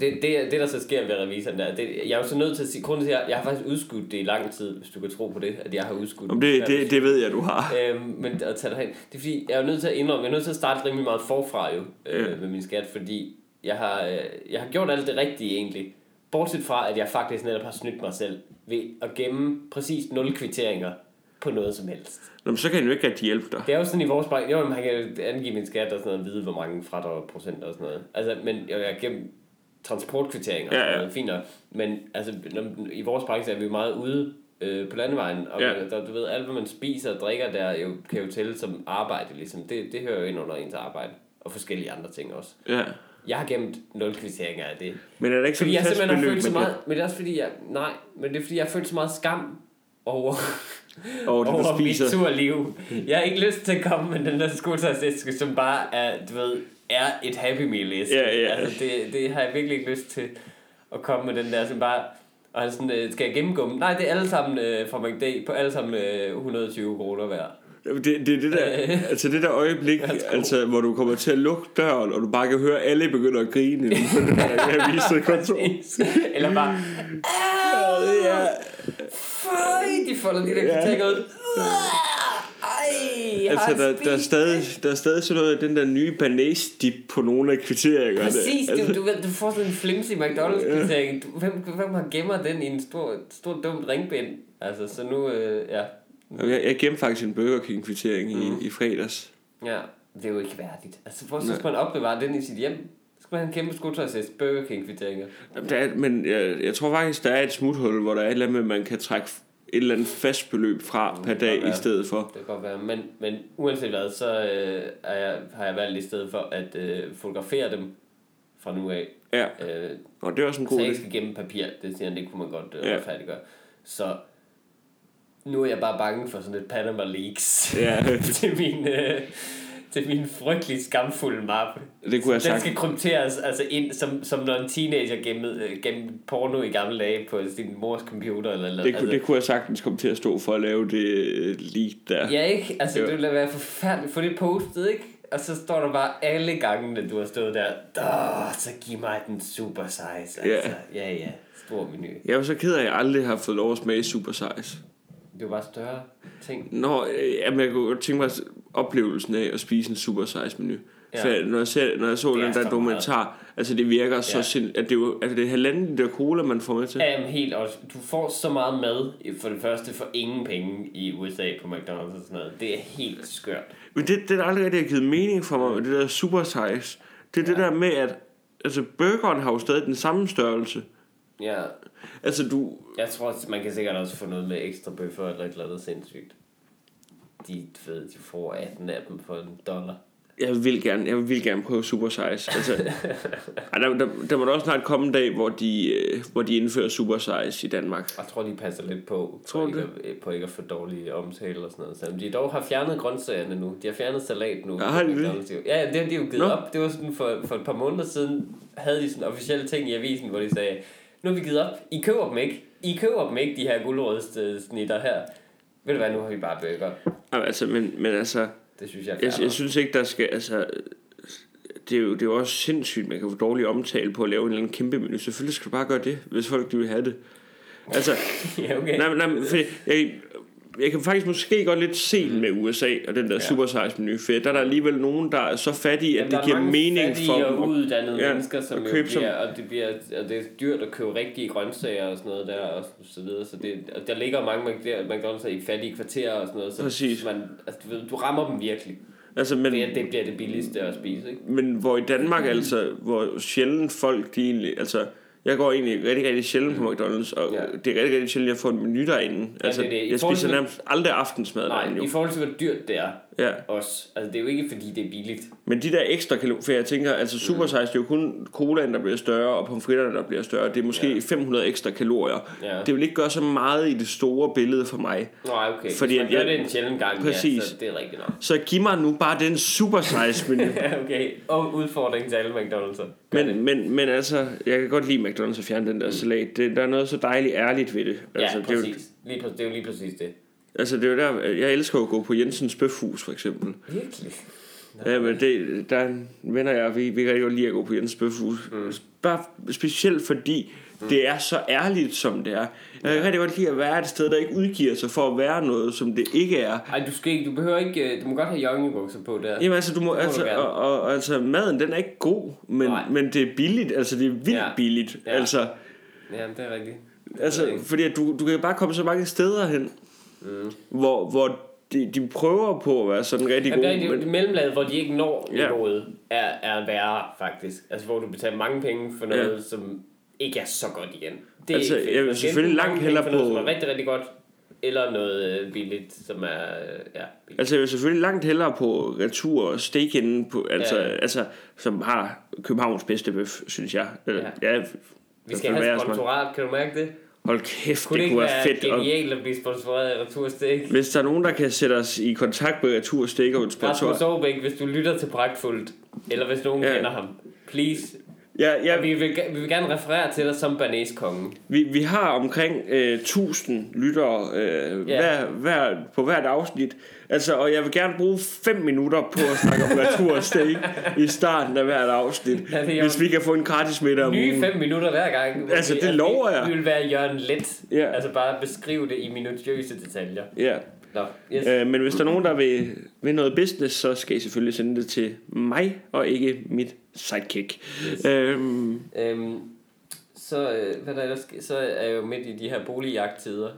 det, det, det, der så sker ved revisoren der, det, jeg er jo så nødt til at sige, grunden til, at jeg, jeg har faktisk udskudt det i lang tid, hvis du kan tro på det, at jeg har udskudt Om det, det, det ved jeg, du har. Øhm, men at tage derhen, det er fordi, jeg er jo nødt til at indrømme, jeg er nødt til at starte rimelig meget forfra jo, øh, Ja. med min skat, fordi jeg har, øh, jeg har gjort alt det rigtige egentlig, bortset fra, at jeg faktisk netop har snydt mig selv ved at gemme præcis 0 kvitteringer på noget som helst. Nå, men så kan han jo ikke rigtig hjælpe dig. Det er jo sådan i vores bank, jo, man kan angive min skat og sådan noget, vide, hvor mange fradrag og procent og sådan noget. Altså, men jeg har gennem transportkvitteringer Ja, sådan ja. fint nok. Men altså, når, i vores branche er vi jo meget ude øh, på landevejen, og Ja. der, du ved, alt hvad man spiser og drikker der, jo, kan jo tælle som arbejde, ligesom. Det, det hører jo ind under ens arbejde, og forskellige andre ting også. Ja. Jeg har gemt 0 kvitteringer af det. Men er der ikke sådan Fordi jeg simpelthen har følt så meget, men det er også fordi, jeg, nej, men det er fordi, jeg har følt så meget skam over, over det, over mit turliv. Jeg har ikke lyst til at komme med den der skoletagsæske, som bare er, du ved, er et Happy Meal æske. Ja, ja. Altså, det, det har jeg virkelig ikke lyst til at komme med den der, som bare... Og han sådan, øh, skal jeg gennemgå dem? Nej, det er alle sammen øh, fra McD, på alle sammen øh, 120 kroner hver. Det, det, det, der, altså det der øjeblik, altså, hvor du kommer til at lukke døren, og du bare kan høre, at alle begynder at grine. inden for den jeg viser kontor. Eller bare... Ja. Føj, de folder de der Ja. ud. Jeg Altså, der, der, er stadig, der er stadig sådan noget af den der nye banæsdip på nogle af kvitteringerne. Præcis, altså, du, du, du får sådan en flimsy McDonald's-kvittering. Du- Hvem, hvem har gemmer den i en stor, stor dumt ringbind? Altså, så nu, øh, ja. jeg, jeg gemte faktisk en Burger King kvittering Mm. i, i fredags. Ja, det er jo ikke værdigt. Altså, hvor så skal man opbevare den i sit hjem? Så skal man have en kæmpe skotøjsæst Burger King-kvitteringer. Jamen, Der er, men jeg, jeg tror faktisk, der er et smuthul, hvor der er et eller andet man kan trække et eller andet fast beløb fra per dag godt i være. stedet for. Det kan godt være. Men, men uanset hvad, så øh, er jeg, har jeg valgt i stedet for at øh, fotografere dem fra nu af. Ja, Øh, og det er også en så god jeg idé. ikke skal gemme papir. Det siger han, det kunne man godt øh, Ja. ja. færdiggøre. Så nu er jeg bare bange for sådan et Panama Leaks Ja, til min... Øh, til min frygtelig skamfulde mappe. det kunne jeg Den sagt. skal krypteres altså ind, som, som når en teenager gemmede, øh, gemte porno i gamle dage på sin mors computer. Eller, eller, Det, kunne, det kunne jeg sagtens komme til at stå for at lave det øh, leak der. Ja, ikke? Altså, Jo. det ville være forfærdeligt. Få det postet, ikke? Og så står der bare alle gangene, du har stået der. Åh, så giv mig den super size. Altså. Ja. Ja, ja. Stor menu. Jeg var så ked af, at jeg aldrig har fået lov at smage super size. Det var bare større ting. Nå, øh, jamen, jeg kunne godt tænke mig oplevelsen af at spise en super size menu. Ja. For når jeg, ser, når jeg så den der dokumentar, altså det virker så Ja. sind, at det, er jo, altså det er halvanden liter cola, man får med til. Ja, jamen, helt også. Du får så meget mad, for det første, for ingen penge i USA på McDonald's og sådan noget. Det er helt skørt. Men det, det der aldrig rigtig har givet mening for mig, med det der super size, det er ja. det der med, at altså burgeren har jo stadig den samme størrelse. Ja, Altså du, jeg tror, at man kan sikkert også få noget med ekstra bøffer eller et eller andet sindssygt. De, ved, de får 18 af dem for en dollar. jeg vil gerne, jeg vil gerne prøve super size. Altså, ej, der, der, der må da også snart komme en dag, hvor de, øh, hvor de indfører super size i Danmark. Jeg tror, de passer lidt på, Tror på, ikke, at, på ikke at få dårlige omtale og sådan noget. De dog har fjernet grøntsagerne nu. De har fjernet salat nu. Ja, har de det? Ja, det har de jo givet Nå. op. Det var sådan for, for et par måneder siden, havde de sådan officielle ting i avisen, hvor de sagde, nu har vi givet op. I køber dem ikke. I køber dem ikke, de her guldrødsnitter her. Ved du hvad, nu har vi bare bøger. Jamen, altså, men, men altså, Det synes jeg er jeg, jeg synes ikke, der skal, altså, det er, jo, det er jo også sindssygt, man kan få dårlig omtale på at lave en eller anden kæmpe menu. Selvfølgelig skal du bare gøre det, hvis folk de vil have det. Altså, ja, okay. nej, nej, fordi jeg, jeg kan faktisk måske godt lidt se den med USA og den der ja. supersize menu, for der er der alligevel nogen, der er så fattige, at Jamen, det er giver mening for og dem. at- uuddannede ja, mennesker, som at jo købe bliver, og det, bliver, og det er dyrt at købe rigtige grøntsager og sådan noget der, og så videre, så det, og der ligger mange McD- McDonald's i fattige kvarterer og sådan noget, så Præcis. man, altså, du, ved, du rammer dem virkelig. Altså, men, Det, det bliver det billigste at spise, ikke? men hvor i Danmark altså, hvor sjældent folk, de egentlig, altså, jeg går egentlig rigtig, rigtig sjældent på McDonald's, og Ja. det er rigtig, rigtig sjældent, jeg får en menu derinde. Altså, det det. I jeg spiser til- nærmest aldrig aftensmad derinde, Nej, jo. i forhold til, hvor dyrt det er Ja. også. Altså, det er jo ikke, fordi det er billigt. Men de der ekstra kalorier, for jeg tænker, altså supersize, det er jo kun colaen, der bliver større, og pomfritterne, der bliver større. Det er måske Ja. ja. 500 ekstra kalorier. Ja. Det vil ikke gøre så meget i det store billede for mig. Nej, okay. Fordi at jeg- det en sjældent gang, Præcis. ja, så det er rigtigt nok. Så giv mig nu bare den supersize menu. Ja, okay. Og udfordring til alle McDonald's. Gør det. men, men, men altså, jeg kan godt lide McDonald's at fjerne den der salat. Det, der er noget så dejligt ærligt ved det. Ja, Altså, det, er jo, præcis. Lige, præ- det er jo lige præcis det. Altså, det er jo der, jeg elsker at gå på Jensens Bøfhus, for eksempel. Virkelig. Ja, men det, der er en venner jeg, vi, vi kan godt lide at gå på Jens Bøfhus. Mm. Bare specielt fordi mm. det er så ærligt, som det er. Jeg kan rigtig godt lide at være et sted, der ikke udgiver sig for at være noget, som det ikke er. Ej, du skal ikke, du behøver ikke, øh, du må godt have joggingbukser på der. Jamen altså, du må, du altså, gerne. og, og, og, altså, maden den er ikke god, men, Nej. men det er billigt, altså det er vildt Ja. billigt. Ja. Altså, Ja, det er rigtigt. altså fordi at du, du kan bare komme så mange steder hen, mm. hvor, hvor de, de prøver på at være sådan rigtig gode. det, det mellemlaget, hvor de ikke når Ja. niveauet, er, er værre, faktisk. Altså, hvor du betaler mange penge for noget, ja. som ikke er så godt igen. Det er Altså, ikke fedt. jeg vil selvfølgelig langt hellere for noget, på- som er rigtig, rigtig godt, eller noget øh, billigt, som er, øh, ja, billigt. Altså jeg vil selvfølgelig langt hellere på retur og steak inden på, altså, Ja. ja. altså, som har Københavns bedste bøf, synes jeg. Eller, Ja. ja. Vi skal have sponsorat, kan du mærke det? Hold kæft, Kunne det, det kunne være være fedt. Og genialt at blive sponsoreret af Returstik? hvis der er nogen, der kan sætte os i kontakt med Retur Steak og en sponsor. Rasmus Aarbæk, hvis du lytter til Pragtfuldt, eller hvis nogen Ja. kender ham, please. Ja, Ja. ja, Vi, vil, vi vil gerne referere til dig som banæskongen. vi, vi har omkring øh, 1000 lyttere øh, Ja. hver, hver, på hvert afsnit. Altså, og jeg vil gerne bruge 5 minutter på at snakke om Retur Steak i starten af hvert afsnit. Ja, det er hvis vi kan få en gratis middag om Nye ugen. 5 minutter hver gang. Altså, vi- det lover vi, jeg. Vi vil være Jørgen Let. Ja. Altså bare beskrive det i minutiøse detaljer. Ja. Nå, yes. Øh, men hvis der er nogen, der vil, vil noget business, så skal I selvfølgelig sende det til mig, og ikke mit sidekick. Yes. Øhm, Øhm, så, øh, hvad der ellers, så er jeg jo midt i de her boligjagttider.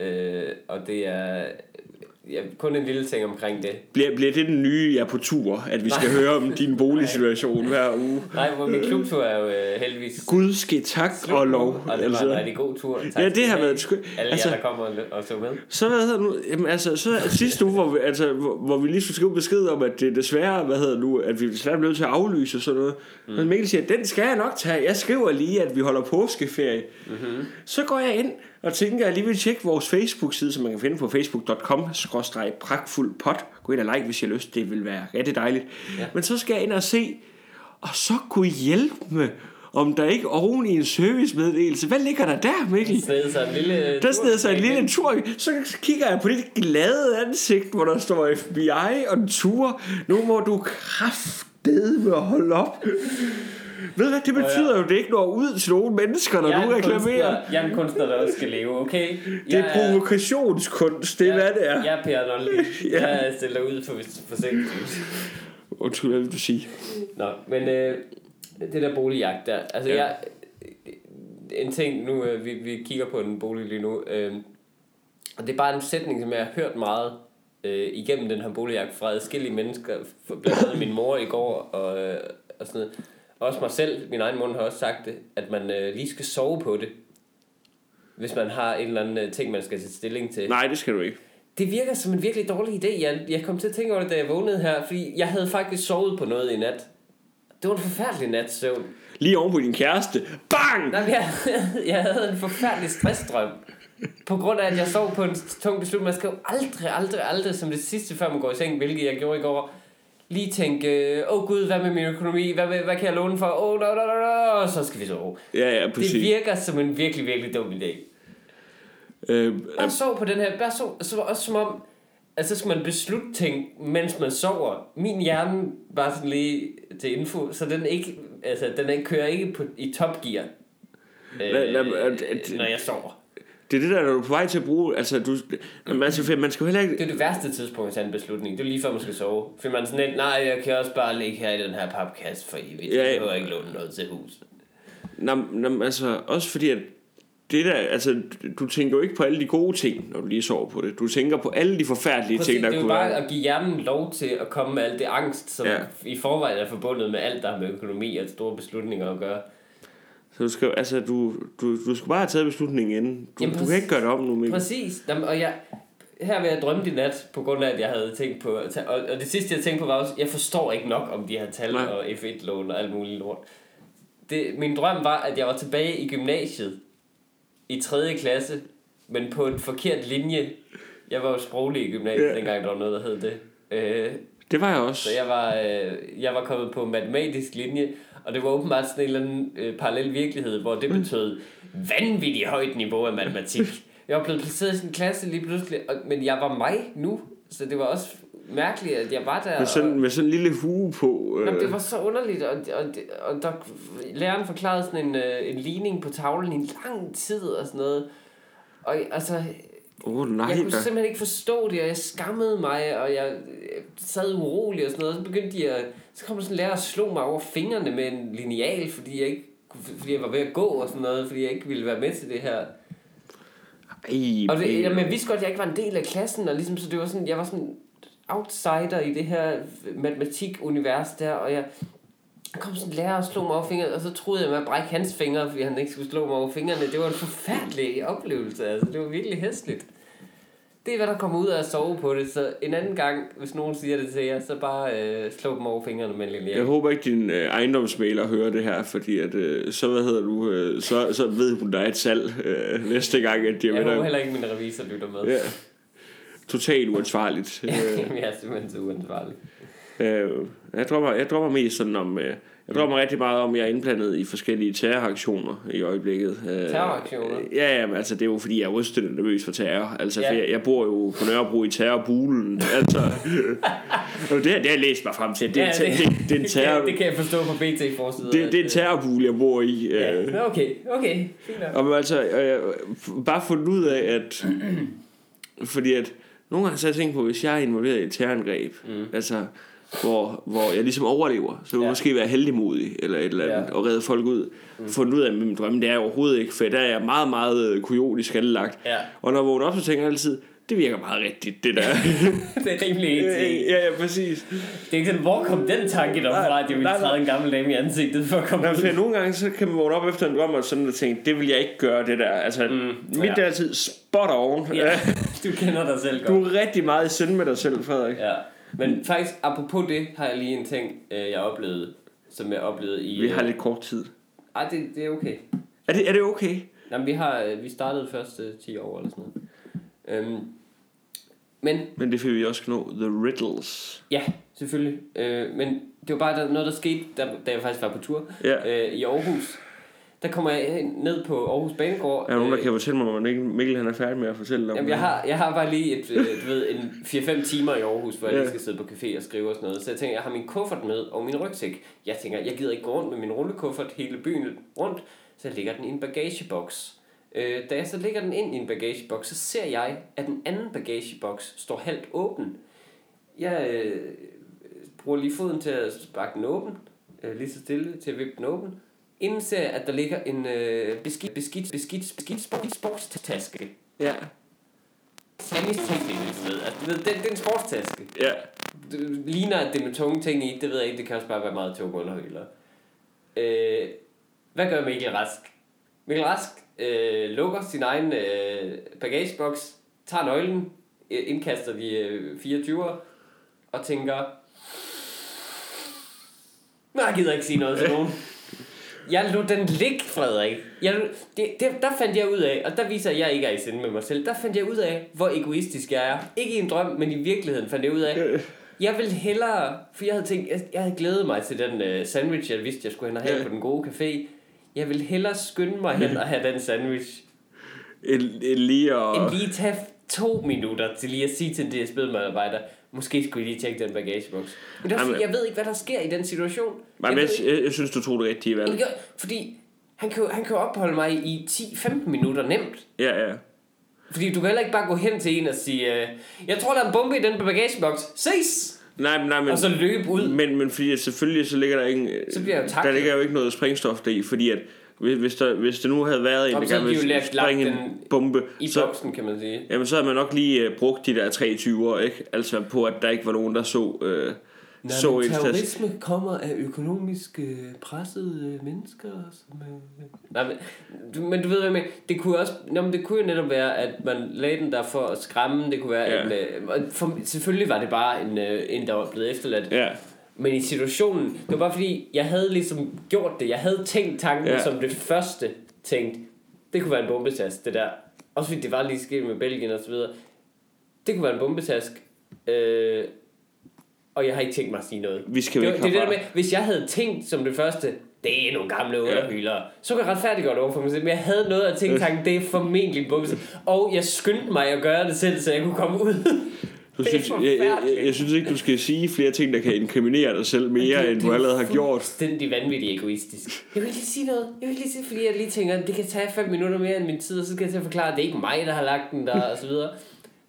Øh, og det er ja, kun en lille ting omkring det. bliver, bliver det den nye, jeg er på tur, at vi skal høre om din boligsituation hver uge? Nej, hvor min klubtur er jo øh, heldigvis Gud ske tak og lov. Og det var en Altså, rigtig god tur. Tak ja, det har været skønt. Alle Altså, jer, der kommer og, og så med. så hvad hedder nu? Jamen, altså, så sidste uge, hvor vi, altså, hvor, hvor vi lige skulle skrive besked om, at det desværre, hvad hedder nu, at vi desværre blev nødt til at aflyse og sådan noget. Mm. Men Mikkel siger, den skal jeg nok tage. Jeg skriver lige, at vi holder påskeferie. Mm-hmm. Så går jeg ind og tænker, at jeg lige vil tjekke vores Facebook-side, som man kan finde på facebook.com pragtfuldpot. Gå ind og like, hvis I har lyst. Det vil være rigtig dejligt. Ja. Men så skal jeg ind og se, og så kunne I hjælpe med, om der ikke oven i en servicemeddelelse. Hvad ligger der der, Mikkel? Sned sig en lille... Der sned sig en lille tur. Så kigger jeg på dit glade ansigt, hvor der står FBI og en tur. Nu må du kraftedeme holde op. Ved du hvad, det betyder jo, at det ikke når ud til nogen mennesker, når Jeg er du reklamerer. kunstner- Jeg er en kunstner, der også skal leve, okay? Det er provokationskunst, det er hvad det er. Jeg er Per Nolli. Ja. Jeg stiller ud for, for sent. Undskyld, hvad vil du sige? Nå, men øh, det der boligjagt der, altså ja. Jeg, en ting nu, øh, vi, vi kigger på en bolig lige nu, øh, og det er bare en sætning, som jeg har hørt meget øh, igennem den her boligjagt fra adskillige mennesker, blandt andet min mor i går, og, øh, og sådan noget. Også mig selv, min egen mund har også sagt det, at man øh, lige skal sove på det, hvis man har en eller anden øh, ting, man skal tage stilling til. Nej, det skal du ikke. Det virker som en virkelig dårlig idé. Jeg, jeg kom til at tænke over det, da jeg vågnede her, fordi jeg havde faktisk sovet på noget i nat. Det var en forfærdelig nat søvn. Lige oven på din kæreste. Bang! Nej, jeg, jeg havde en forfærdelig stressdrøm. På grund af, at jeg sov på en tung beslutning. Man skal jo aldrig, aldrig, aldrig som det sidste, før man går i seng, hvilket jeg gjorde i går, lige tænke, åh oh, gud, hvad med min økonomi? Hvad, hvad, hvad kan jeg låne for? Åh, oh, no, no, no, no, og så skal vi sove. Ja, ja, Det præcis. virker som en virkelig, virkelig dum idé. Øh, Bare sov på den her, bare sov, så var også som om, at så skal man beslutte ting, mens man sover. Min hjerne, bare sådan lige til info, så den ikke, altså den ikke, kører ikke på, i topgear, øh, Lad- lad- når jeg sover. Det er det der, når du er på vej til at bruge... Altså, du, jamen, altså, man skal heller ikke... Det er det værste tidspunkt at tage en beslutning. Det er lige før man skal sove. For man er sådan lidt, nej, jeg kan også bare ligge her i den her papkasse for evigt. Ja. Jeg behøver ikke låne noget til hus. Nå, nå, altså, også fordi, at det der, altså, du tænker jo ikke på alle de gode ting, når du lige sover på det. Du tænker på alle de forfærdelige Præcis, ting, der det er jo kunne bare være. at give hjernen lov til at komme med alt det angst, som ja. i forvejen er forbundet med alt, der har med økonomi og store beslutninger at gøre. Så du skal, altså, du, du, du skal bare have taget beslutningen inden. Du, Jamen, du kan ikke gøre det om nu, Mikkel. Præcis. Jamen, og jeg, her vil jeg drømme i nat, på grund af, at jeg havde tænkt på... Og, og det sidste, jeg tænkte på, var også, jeg forstår ikke nok om de her tal Nej. Og F1-lån og alt muligt lort. Det, min drøm var, at jeg var tilbage i gymnasiet i 3. klasse, men på en forkert linje. Jeg var jo sproglig i gymnasiet, Ja. dengang der var noget, der hed det. Øh, Det var jeg også. så jeg var, øh, jeg var kommet på matematisk linje, og det var åbenbart sådan en eller anden øh, parallel virkelighed, hvor det betød vanvittigt højt niveau af matematik. Jeg var blevet placeret i sådan en klasse lige pludselig, og, men jeg var mig nu, så det var også mærkeligt, at jeg var der. Med sådan, med sådan en lille hue på. Øh, Jamen, det var så underligt, og, og, og der, læreren forklarede sådan en, øh, en ligning på tavlen i en lang tid og sådan noget. Og altså, oh, nej jeg kunne da. simpelthen ikke forstå det, og jeg skammede mig, og jeg sad urolig og sådan noget. Så begyndte de at... Så kom sådan en lærer og slog mig over fingrene med en lineal, fordi jeg ikke fordi jeg var ved at gå og sådan noget, fordi jeg ikke ville være med til det her. Ej, Og det, jamen, jeg vidste godt, at jeg ikke var en del af klassen, og ligesom, så det var sådan, jeg var sådan outsider i det her matematikunivers der, og jeg kom sådan en lærer og slog mig over fingrene, og så troede jeg med at brække hans fingre, fordi han ikke skulle slå mig over fingrene. Det var en forfærdelig oplevelse, altså. Det var virkelig hæsligt. Det er, hvad der kommer ud af at sove på det, så en anden gang, hvis nogen siger det til jer, så bare øh, slå dem over fingrene med en Jeg håber ikke, din øh, ejendomsmaler hører det her, fordi at, øh, så, hvad hedder du, øh, så, så ved hun, der er et salg øh, næste gang, at de Jeg håber heller ikke, min revisor lytter med. Ja. Totalt uansvarligt. Øh, jeg er simpelthen så uansvarlig. Øh, jeg, drømmer, jeg drømmer mest sådan om... Øh, jeg drømmer rigtig meget om, at jeg er indblandet i forskellige terroraktioner i øjeblikket. Øh, Terroraktioner? Ja, ja, men altså det er jo fordi, jeg er rystet nervøs for terror. Altså, Ja. ja. jeg, jeg bor jo på Nørrebro i terrorbulen. Altså, det, det har jeg læst mig frem til. Det, er, Ja, ja, det, det, det, er terror, det, det kan jeg forstå på BT forsiden. det, det er en terrorbule, jeg bor i. Øh, Ja, Nå, okay, okay, fint nok. Og men altså, øh, f- bare fundet ud af, at... fordi at nogle gange så har jeg tænkt på, hvis jeg er involveret i et terrorangreb, mm. altså, hvor, hvor jeg ligesom overlever, så jeg Ja. måske være heldigmodig, eller et eller andet, Ja. og redde folk ud. Mm. Fundet ud af, at min drømme, det er jeg overhovedet ikke, for der er jeg meget, meget øh, kujotisk anlagt. Ja. Og når jeg vågner op, så tænker jeg altid, det virker meget rigtigt, det der. Det er rimelig en ting. ja, ja, præcis. Det er ikke sådan, hvor kom den tanke dog fra, at jeg ville træde en gammel dame i ansigtet for at komme Nå, for nogle gange, så kan man vågne op efter en drøm, og sådan og tænke, det vil jeg ikke gøre, det der. Altså, mm, mit ja. er altid spot on. Ja, du kender dig selv Du godt. er rigtig meget i synd med dig selv, Frederik. Ja. Men faktisk, apropos det, har jeg lige en ting, øh, jeg oplevede, som jeg oplevede i... Vi har øh, lidt kort tid. Ej, det, det er okay. Er det, er det okay? Jamen, vi, har, øh, vi startede først øh, 10 år eller sådan noget. Øhm, men Men det fik vi også nå. The Riddles. ja, selvfølgelig. Øh, men det var bare noget, der skete, da, da jeg faktisk var på tur Ja. øh, i Aarhus. Der kommer jeg ned på Aarhus Banegård. Er der nogen, der øh, kan fortælle mig, hvordan Mikkel han er færdig med at fortælle om Jamen, jeg har, jeg har bare lige et, øh, du ved, en 4-5 timer i Aarhus, hvor jeg Ja. lige skal sidde på café og skrive og sådan noget. Så jeg tænker, jeg har min kuffert med og min rygsæk. Jeg tænker, jeg gider ikke gå rundt med min rullekuffert hele byen rundt, så jeg lægger den i en bagageboks. Øh, da jeg så lægger den ind i en bagageboks, så ser jeg, at den anden bagageboks står halvt åben. Jeg øh, bruger lige foden til at sparke den åben, øh, lige så stille til at vippe den åben. Inden ser jeg, at der ligger en øh, beskidt, beskidt, beskidt, beskidt sport, sportstaske. Ja. Tennis-teknik, du ved. Altså, du ved, det, det er en sportstaske. Ja. Det ligner, at det er med tunge ting i. Det ved jeg ikke. Det kan også bare være meget tunge underhøjler. Øh, hvad gør Mikkel Rask? Mikkel Rask øh, lukker sin egen øh, bagageboks, tager nøglen, øh, indkaster de øh, 24'er og tænker... Nej, jeg gider ikke sige noget til nogen. Jeg lod den ligge, Frederik. Jeg, det, det, der fandt jeg ud af, og der viser jeg, at jeg ikke er i sinde med mig selv, der fandt jeg ud af, hvor egoistisk jeg er. Ikke i en drøm, men i virkeligheden fandt jeg ud af, jeg vil hellere, for jeg havde tænkt, jeg, jeg havde glædet mig til den uh, sandwich, jeg vidste, jeg skulle hen og have på den gode café. Jeg vil hellere skynde mig hen og have den sandwich, En, en lige og... End lige tage to minutter til lige at sige til en DSB-medarbejder, måske skulle I lige tjekke den bagageboks. Men det er, også, Jamen- jeg ved ikke, hvad der sker i den situation. Nej, men jeg, ikke- jeg, jeg, synes, du tog det rigtige valg. Ikke? Fordi han kan, han kan jo opholde mig i 10-15 minutter nemt. Ja, ja. Fordi du kan heller ikke bare gå hen til en og sige, øh, jeg tror, der er en bombe i den bagageboks. Ses! Nej, men, nej, men, Og så løbe ud. men, men fordi selvfølgelig så ligger der ikke... Så bliver jeg jo Der ligger jo ikke noget sprængstof deri, fordi at hvis, der, hvis der nu havde været en, der gerne ville springe en bombe, I så, boksen, kan man sige. jamen, så havde man nok lige uh, brugt de der 23 år, ikke? Altså på, at der ikke var nogen, der så, uh, så men terrorisme kommer af økonomisk øh, pressede øh, mennesker. Som, øh... Nej, men, du, men du ved hvad jeg mener. Det kunne, også, nå, men det kunne jo netop være, at man lagde den der for at skræmme. Det kunne være Ja. en... Øh, for, selvfølgelig var det bare en, øh, en, der var blevet efterladt. Ja, Men i situationen, det var bare fordi, jeg havde ligesom gjort det. Jeg havde tænkt tanken Ja. ja. som det første tænkt. Det kunne være en bombetask, det der. Også fordi det var lige sket med Belgien og så videre. Det kunne være en bombetask. Øh, og jeg har ikke tænkt mig at sige noget. vi skal Det, var- det det der med, hvis jeg havde tænkt som det første, det er nogle gamle underhylere, så kan jeg retfærdiggøre det over for mig selv. Men jeg havde noget at tænke tanken, det er formentlig en bombetask. Og jeg skyndte mig at gøre det selv, så jeg kunne komme ud. Du Det er synes, jeg, jeg, jeg, synes ikke, du skal sige flere ting, der kan inkriminere dig selv mere, Det- end det du er allerede har gjort. fuldstændig vanvittigt egoistisk. Jeg vil lige sige noget. Jeg vil lige sige, fordi jeg lige tænker, det kan tage 5 minutter mere end min tid, og så skal jeg til at forklare, at det er ikke mig, der har lagt den der, og så videre.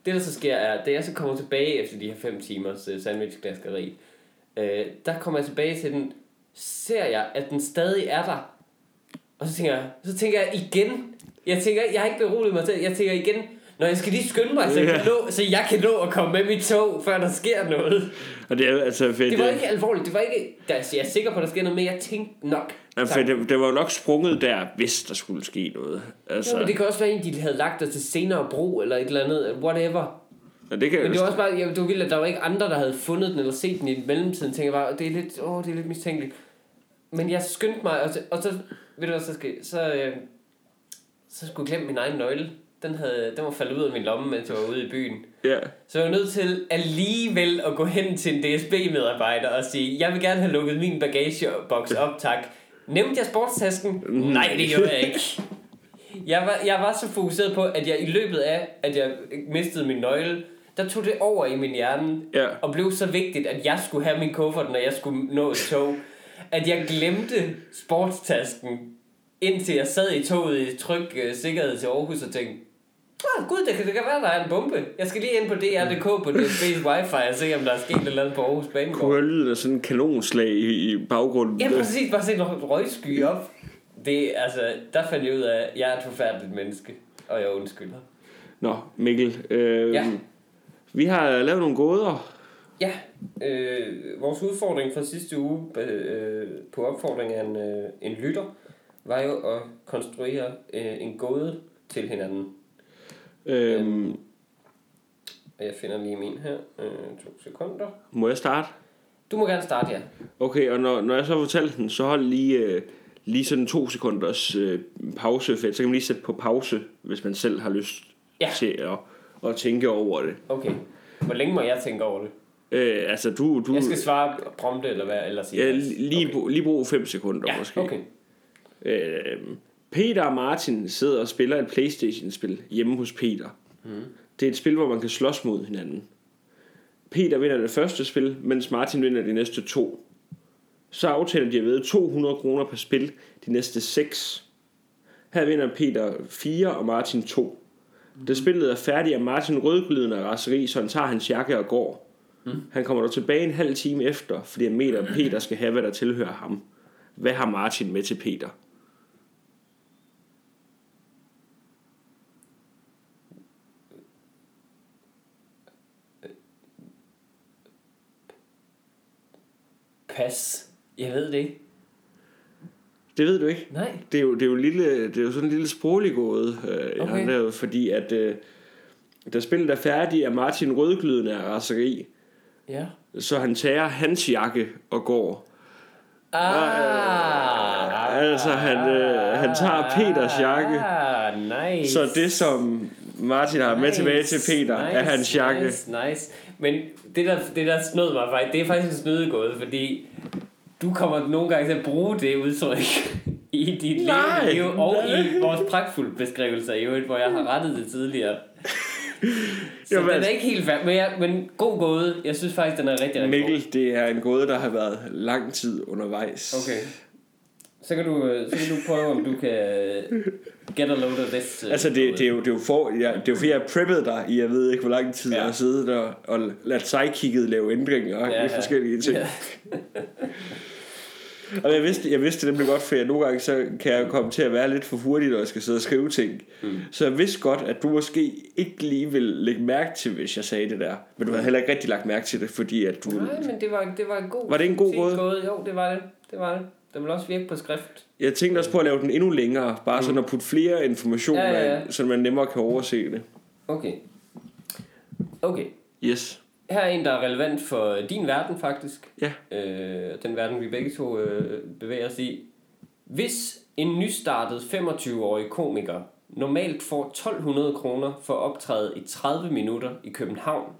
Det, der så sker, er, da jeg så kommer tilbage efter de her 5 timers uh, sandwichglaskeri, øh, der kommer jeg tilbage til den, ser jeg, at den stadig er der. Og så tænker jeg, så tænker jeg igen, jeg tænker, jeg har ikke beroliget mig til, jeg tænker igen, når jeg skal lige skynde mig, så jeg, kan Ja. nå, så jeg kan nå at komme med mit tog, før der sker noget. Og det er altså fedt. Det var ikke alvorligt. Det var ikke... Der, jeg er sikker på, at der sker noget, men jeg tænkte nok. Ja, for det, det var jo nok sprunget der, hvis der skulle ske noget. Altså, Jo, men det kan også være en, de havde lagt der til senere brug, eller et eller andet, whatever. og det kan, Men det var også bare, ja, det var vildt, at der var ikke andre, der havde fundet den, eller set den i mellemtiden. Tænker jeg bare, det er lidt, åh, det er lidt mistænkeligt. Men jeg skyndte mig, og så, og så ved du hvad, så, skal, så, øh, så skulle jeg glemme min egen nøgle. Den, havde, den var faldet ud af min lomme, mens jeg var ude i byen. ja. Så jeg var nødt til alligevel at gå hen til en DSB-medarbejder og sige, jeg vil gerne have lukket min bagageboks op, tak. Nævnte jeg sportstasken? Nej, det gjorde jeg ikke. Jeg var, jeg var så fokuseret på, at jeg i løbet af, at jeg mistede min nøgle, der tog det over i min hjerne, Ja. og blev så vigtigt, at jeg skulle have min kuffert, når jeg skulle nå et tog, at jeg glemte sportstasken, indtil jeg sad i toget i tryg uh, sikkerhed til Aarhus og tænkte, Ah, gud, det kan, det kan være, der er en bombe. Jeg skal lige ind på DR.dk på DSB's wifi og se, om der er sket et eller andet på Aarhus Kunne Banegård. høre lyden af sådan en kanonslag i, i baggrunden. Ja, præcis. Bare se en røgsky op. Det, altså, der fandt jeg ud af, at jeg er et forfærdeligt menneske, og jeg undskylder. Nå, Mikkel. Øh, Ja. Vi har lavet nogle gåder. Ja, øh, vores udfordring fra sidste uge øh, på opfordring af en, øh, en lytter, var jo at konstruere øh, en gåde til hinanden. Øh, Og jeg finder lige min her. Øh, to sekunder. må jeg starte? Du må gerne starte, ja. Okay, og når, når jeg så fortalte den, så hold lige, øh, lige sådan to sekunders øh, pause, for så kan man lige sætte på pause, hvis man selv har lyst Ja. til at, at tænke over det. Okay. Hvor længe må jeg tænke over det? Øh, altså, du... du Jeg skal svare prompte, eller hvad? Eller sige ja, lige, okay. lige brug 5 sekunder Ja, måske. okay. Øh, Peter og Martin sidder og spiller et Playstation-spil hjemme hos Peter. Mm. Det er et spil, hvor man kan slås mod hinanden. Peter vinder det første spil, mens Martin vinder de næste to. Så aftaler de at ved 200 kroner per spil de næste 6. Her vinder Peter 4 og Martin 2. Da spillet er færdigt, er Martin rødglødende af raseri, så han tager hans jakke og går. Mm. Han kommer dog tilbage en halv time efter, fordi han mener, at Peter skal have, hvad der tilhører ham. Hvad har Martin med til Peter? Pas. Jeg ved det ikke. Det ved du ikke. Nej. Det er jo, det er jo, lille, det er jo sådan en lille sproglig gåde, øh, jeg okay. har lavet, fordi at øh, da spillet er færdigt, er Martin rødglødende af raseri, Ja. så han tager hans jakke og går. Ah. altså, han, øh, han tager Peters jakke. Ah, nice. Så det, som Martin har med tilbage til Peter, nice, er hans jakke. Nice, nice. Men det der, det der snød mig faktisk, det er faktisk en snydegåde, fordi du kommer nogle gange til at bruge det udtryk i dit Nej, liv, og nej. i vores pragtfulde beskrivelser i øvrigt, hvor jeg har rettet det tidligere. Så Jamen, den er altså- ikke helt færdig, men, jeg, men god gåde. Jeg synes faktisk, den er rigtig, rigtig god. Mikkel, det er en gåde, der har været lang tid undervejs. Okay. Så kan, du, øh, så kan du prøve, om du kan øh, get a load of this. øh, Altså, det, det, er jo, det, er jo for, ja, det er jo fordi, jeg har preppet dig i, jeg ved ikke, hvor lang tid Ja. jeg har siddet og, og ladt psykikket lave ændringer Ja, ja, forskellige ting. Ja. Og jeg vidste, jeg vidste det nemlig godt, for jeg nogle gange så kan jeg komme til at være lidt for hurtig, når jeg skal sidde og skrive ting. Mm. Så jeg vidste godt, at du måske ikke lige ville lægge mærke til, hvis jeg sagde det der. Men du havde heller ikke rigtig lagt mærke til det, fordi at du... Nej, men det var, det var en god Var det en god gåde? Jo, det var det. Det var det. Den vil også virke på skrift. Jeg tænkte også på at lave den endnu længere, bare sådan at putte flere informationer Ja, ja, ja. ind, så man nemmere kan overse det. Okay. Okay. Yes. Her er en, der er relevant for din verden, faktisk. Ja. Øh, den verden, vi begge to øh, bevæger os i. Hvis en nystartet 25-årig komiker normalt får 1200 kroner for at optræde i 30 minutter i København,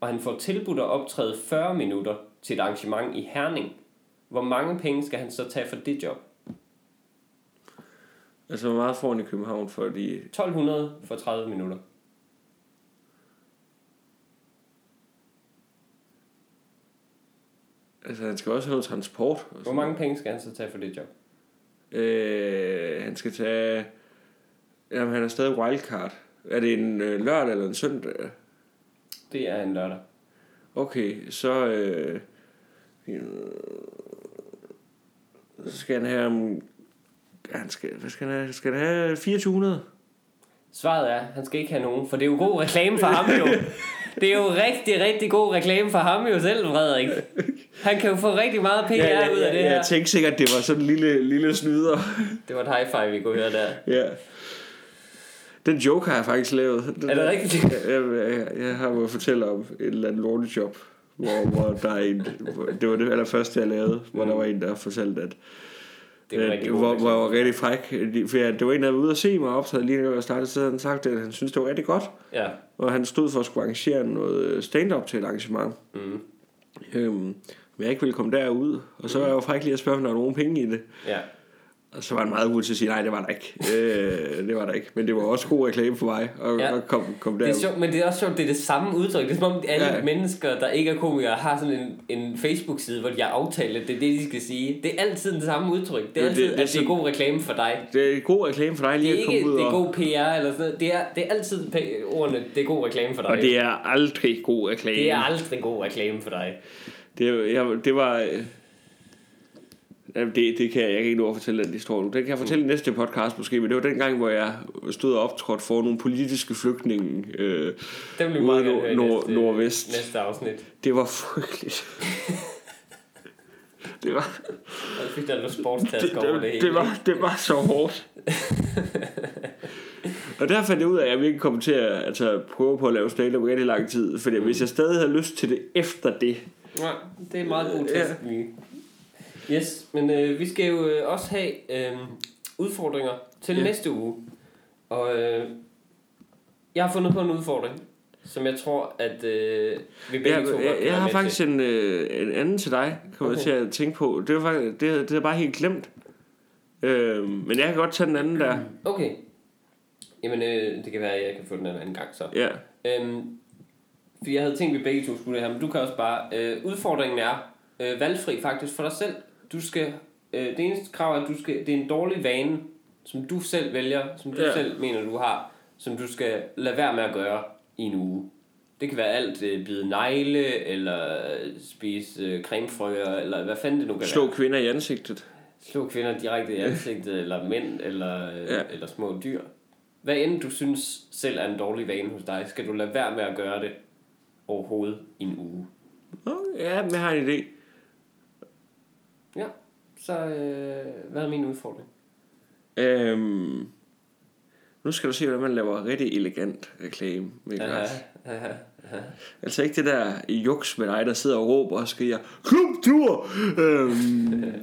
og han får tilbudt at optræde 40 minutter til et arrangement i Herning, hvor mange penge skal han så tage for det job? Altså, hvor meget får han i København for de... 1200 for 30 minutter. Altså, han skal også have noget transport. og Hvor mange penge skal han så tage for det job? Øh, han skal tage... Jamen, han er stadig wildcard. Er det en øh, lørdag eller en søndag? Det er en lørdag. Okay, så... Øh, så skal han have... Han skal, hvad skal han have? Skal han have 2400? Svaret er, han skal ikke have nogen, for det er jo god reklame for ham jo. Det er jo rigtig, rigtig god reklame for ham jo selv, Frederik. Han kan jo få rigtig meget PR Ja, ud af det jeg, her. jeg tænkte sikkert, det var sådan en lille, lille snyder. Det var et high five, vi kunne høre der. ja. Den joke har jeg faktisk lavet. Den Er det rigtigt? Jeg, jeg, jeg har jo fortælle om et eller andet lortejob, hvor, hvor der er en, det var det allerførste, jeg lavede, hvor der var en, der fortalte, at Det at- rigtig hvor, hvor jeg var rigtig fræk. For jeg, det var en, der var ude at se mig optræde lige når jeg startede, så havde han sagt, at han synes det var rigtig godt. Ja. Og han stod for at skulle arrangere noget stand-up til et arrangement. Mm. Øhm, men jeg ikke ville komme derud. Og så var jeg jo fræk lige at spørge, om der var nogen penge i det. Ja. Og så var han meget hurtigt til at sige, nej, det var der ikke. øh, det var der ikke. Men det var også god reklame for mig at, Ja. at komme, komme Det er derud. sjovt, men det er også sjovt, det er det samme udtryk. Det er som om alle Ja. mennesker, der ikke er komikere, har sådan en, en Facebook-side, hvor de har aftalt, at det er det, de skal sige. Det er altid det samme udtryk. Det er altid, det- det, er at det er god reklame for dig. Det er god reklame for dig lige at ikke komme ud det er god PR eller sådan noget. Det er, det er altid ordene, det er god reklame for dig. Og det er aldrig god reklame. det er aldrig god reklame for dig. Det, jeg, det var... Jamen, det, det kan jeg, jeg kan ikke nå at fortælle den historie nu. Den kan jeg fortælle i næste podcast måske, men det var den gang, hvor jeg stod og optrådte for nogle politiske flygtninge. Øh, vi Ude meget nord- nord- næste, nordvest. næste afsnit. det var frygteligt. det var, Jeg fik der noget sportstask det, over det det, hele. det, var, det var så hårdt. og der fandt jeg ud af, at jeg virkelig kom til at altså, prøve på at lave stand-up rigtig lang tid. Fordi hvis jeg stadig havde lyst til det efter det, Ja, det er meget god test. Ja. Yes, men øh, vi skal jo øh, også have øh, udfordringer til Ja. ja. næste uge. Og øh, jeg har fundet på en udfordring, som jeg tror, at øh, vi begge jeg, to jeg, jeg har faktisk til. en, øh, en anden til dig, kommer okay. Jeg til at tænke på. Det, var faktisk, det, det er bare helt glemt. Øh, men jeg kan godt tage den anden der. Okay. Jamen, øh, det kan være, at jeg kan få den en anden gang så. Ja, Øhm, fordi jeg havde tænkt, at vi begge to skulle det her, men du kan også bare... Øh, udfordringen er øh, valgfri faktisk for dig selv. Du skal... Øh, det eneste krav er, at du skal, det er en dårlig vane, som du selv vælger, som du Ja. selv mener, du har, som du skal lade være med at gøre i en uge. Det kan være alt, øh, bide negle, eller spise øh, cremefrøer, eller hvad fanden det nu kan slå være. kvinder i ansigtet. Slå kvinder direkte i ansigtet, eller mænd, eller, øh, ja. eller små dyr. Hvad end du synes selv er en dårlig vane hos dig, skal du lade være med at gøre det overhovedet i en uge. Okay, ja, men jeg har en idé. Ja, så øh, hvad er min udfordring? Øhm, nu skal du se, hvordan man laver rigtig elegant reklame. Med Ja, glas. ja, ja. Altså ikke det der juks med dig, der sidder og råber og skriger, Klubtur! Øhm,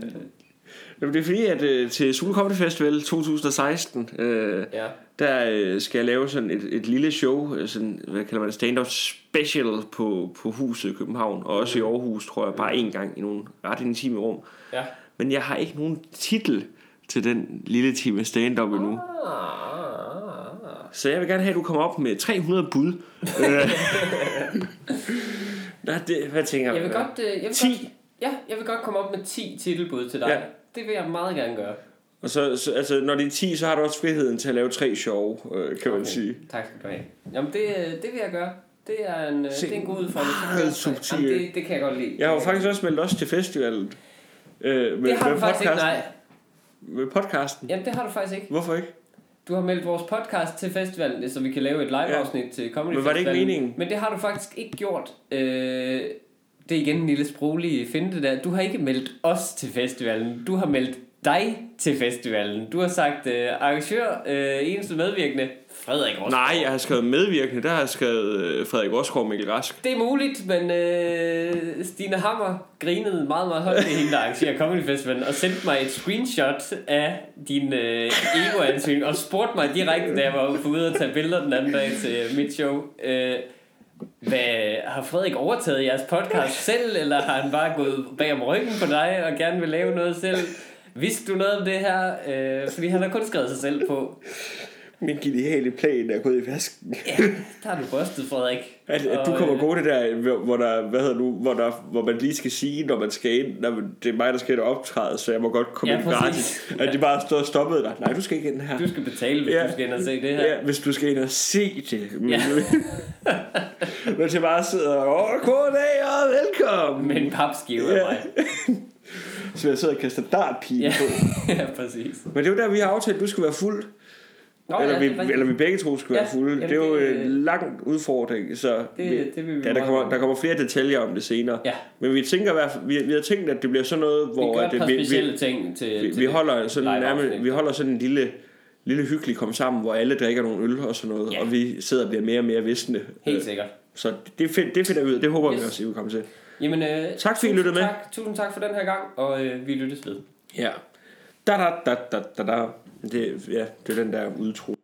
Jamen, det er fordi, at øh, til Zulu Comedy Festival 2016, øh, ja. Der øh, skal jeg lave sådan et, et lille show, øh, sådan, hvad kalder man det, stand-up special på, på huset i København, og også i Aarhus, tror jeg, bare en gang i nogle ret intime rum. Ja. Men jeg har ikke nogen titel til den lille time stand-up endnu. Ah, Så jeg vil gerne have, at du kommer op med 300 bud. Nej, det, hvad tænker Jeg vil godt, øh, jeg vil 10. godt, ja, jeg vil godt komme op med 10 titelbud til dig. Ja. Det vil jeg meget gerne gøre. Og så, så, altså, når det er 10, så har du også friheden til at lave tre sjove, øh, kan man sige. Tak skal du have. Jamen, det, øh, det vil jeg gøre. Det er en, øh, Se, det er en god udfordring. meget subtil. Jamen, det, det kan jeg godt lide. Jeg har jo faktisk også meldt os til festivalen. Øh, med, Det har du med faktisk ikke, podcasten. nej. Med podcasten. Jamen, det har du faktisk ikke. Hvorfor ikke? Du har meldt vores podcast til festivalen, så vi kan lave et live-afsnit til Comedy Men var det ikke meningen? Men det har du faktisk ikke gjort. Øh, det er igen en lille sproglig finte der. Du har ikke meldt os til festivalen. Du har meldt dig til festivalen. Du har sagt øh, arrangør, øh, eneste medvirkende, Frederik Rosgaard. Nej, jeg har skrevet medvirkende. Der har jeg skrevet øh, Frederik Rosgaard og Mikkel Rask. Det er muligt, men øh, Stine Hammer grinede meget, meget højt det hende, der arrangerer Comedy Festivalen, og sendte mig et screenshot af din øh, ego-ansøgning, og spurgte mig direkte, da jeg var ude og tage billeder den anden dag til mit show, øh, hvad, har Frederik overtaget jeres podcast selv, eller har han bare gået bag om ryggen på dig og gerne vil lave noget selv? Vidste du noget om det her? Øh, fordi han har kun skrevet sig selv på. Min geniale plan er gået i vasken. Ja, der har du bustet, Frederik. At, at du kommer øh, gå det der, hvor- der, hvad hedder nu, hvor, der, hvor man lige skal sige, når man skal ind, når det er mig, der skal ind og optræde, så jeg må godt komme Ja, ind gratis. At de bare stod og stoppede dig. Nej, du skal ikke ind her. Du skal betale, hvis Ja. du skal ind og se det her. Ja, hvis du skal ind og se det. Ja. men til bare sidder og, åh, goddag og velkommen. Med en papskive af Ja. mig. Så jeg sidder og kaster dartpige Ja, på. ja, præcis. Men det er jo der, vi har aftalt, at du skal være fuld. Nå, eller, ja, vi, er eller vi begge to skal Ja, være fulde. jamen det er jo det- en lang udfordring, så Det- vi, det vil vi ja, der, kommer, der kommer flere detaljer om det senere. Ja. Men vi tænker i vi, vi har tænkt, at det bliver sådan noget, Vi hvor gør at vi, vi, ting til, vi, til vi, holder sådan nærmest, vi holder sådan en lille, lille hyggelig kom sammen, hvor alle drikker nogle øl og sådan noget, Ja. og vi sidder og bliver mere og mere visne. Helt sikkert. Så det, find, det finder vi ud af. Det håber yes. Vi også, at vi kommer til. Jamen, øh, Tak, fordi I lyttede med. Tak, tusind tak for den her gang, og øh, vi lyttes ved. Ja. Da, da, da, da, da, da. Det, ja, det er den der udtro.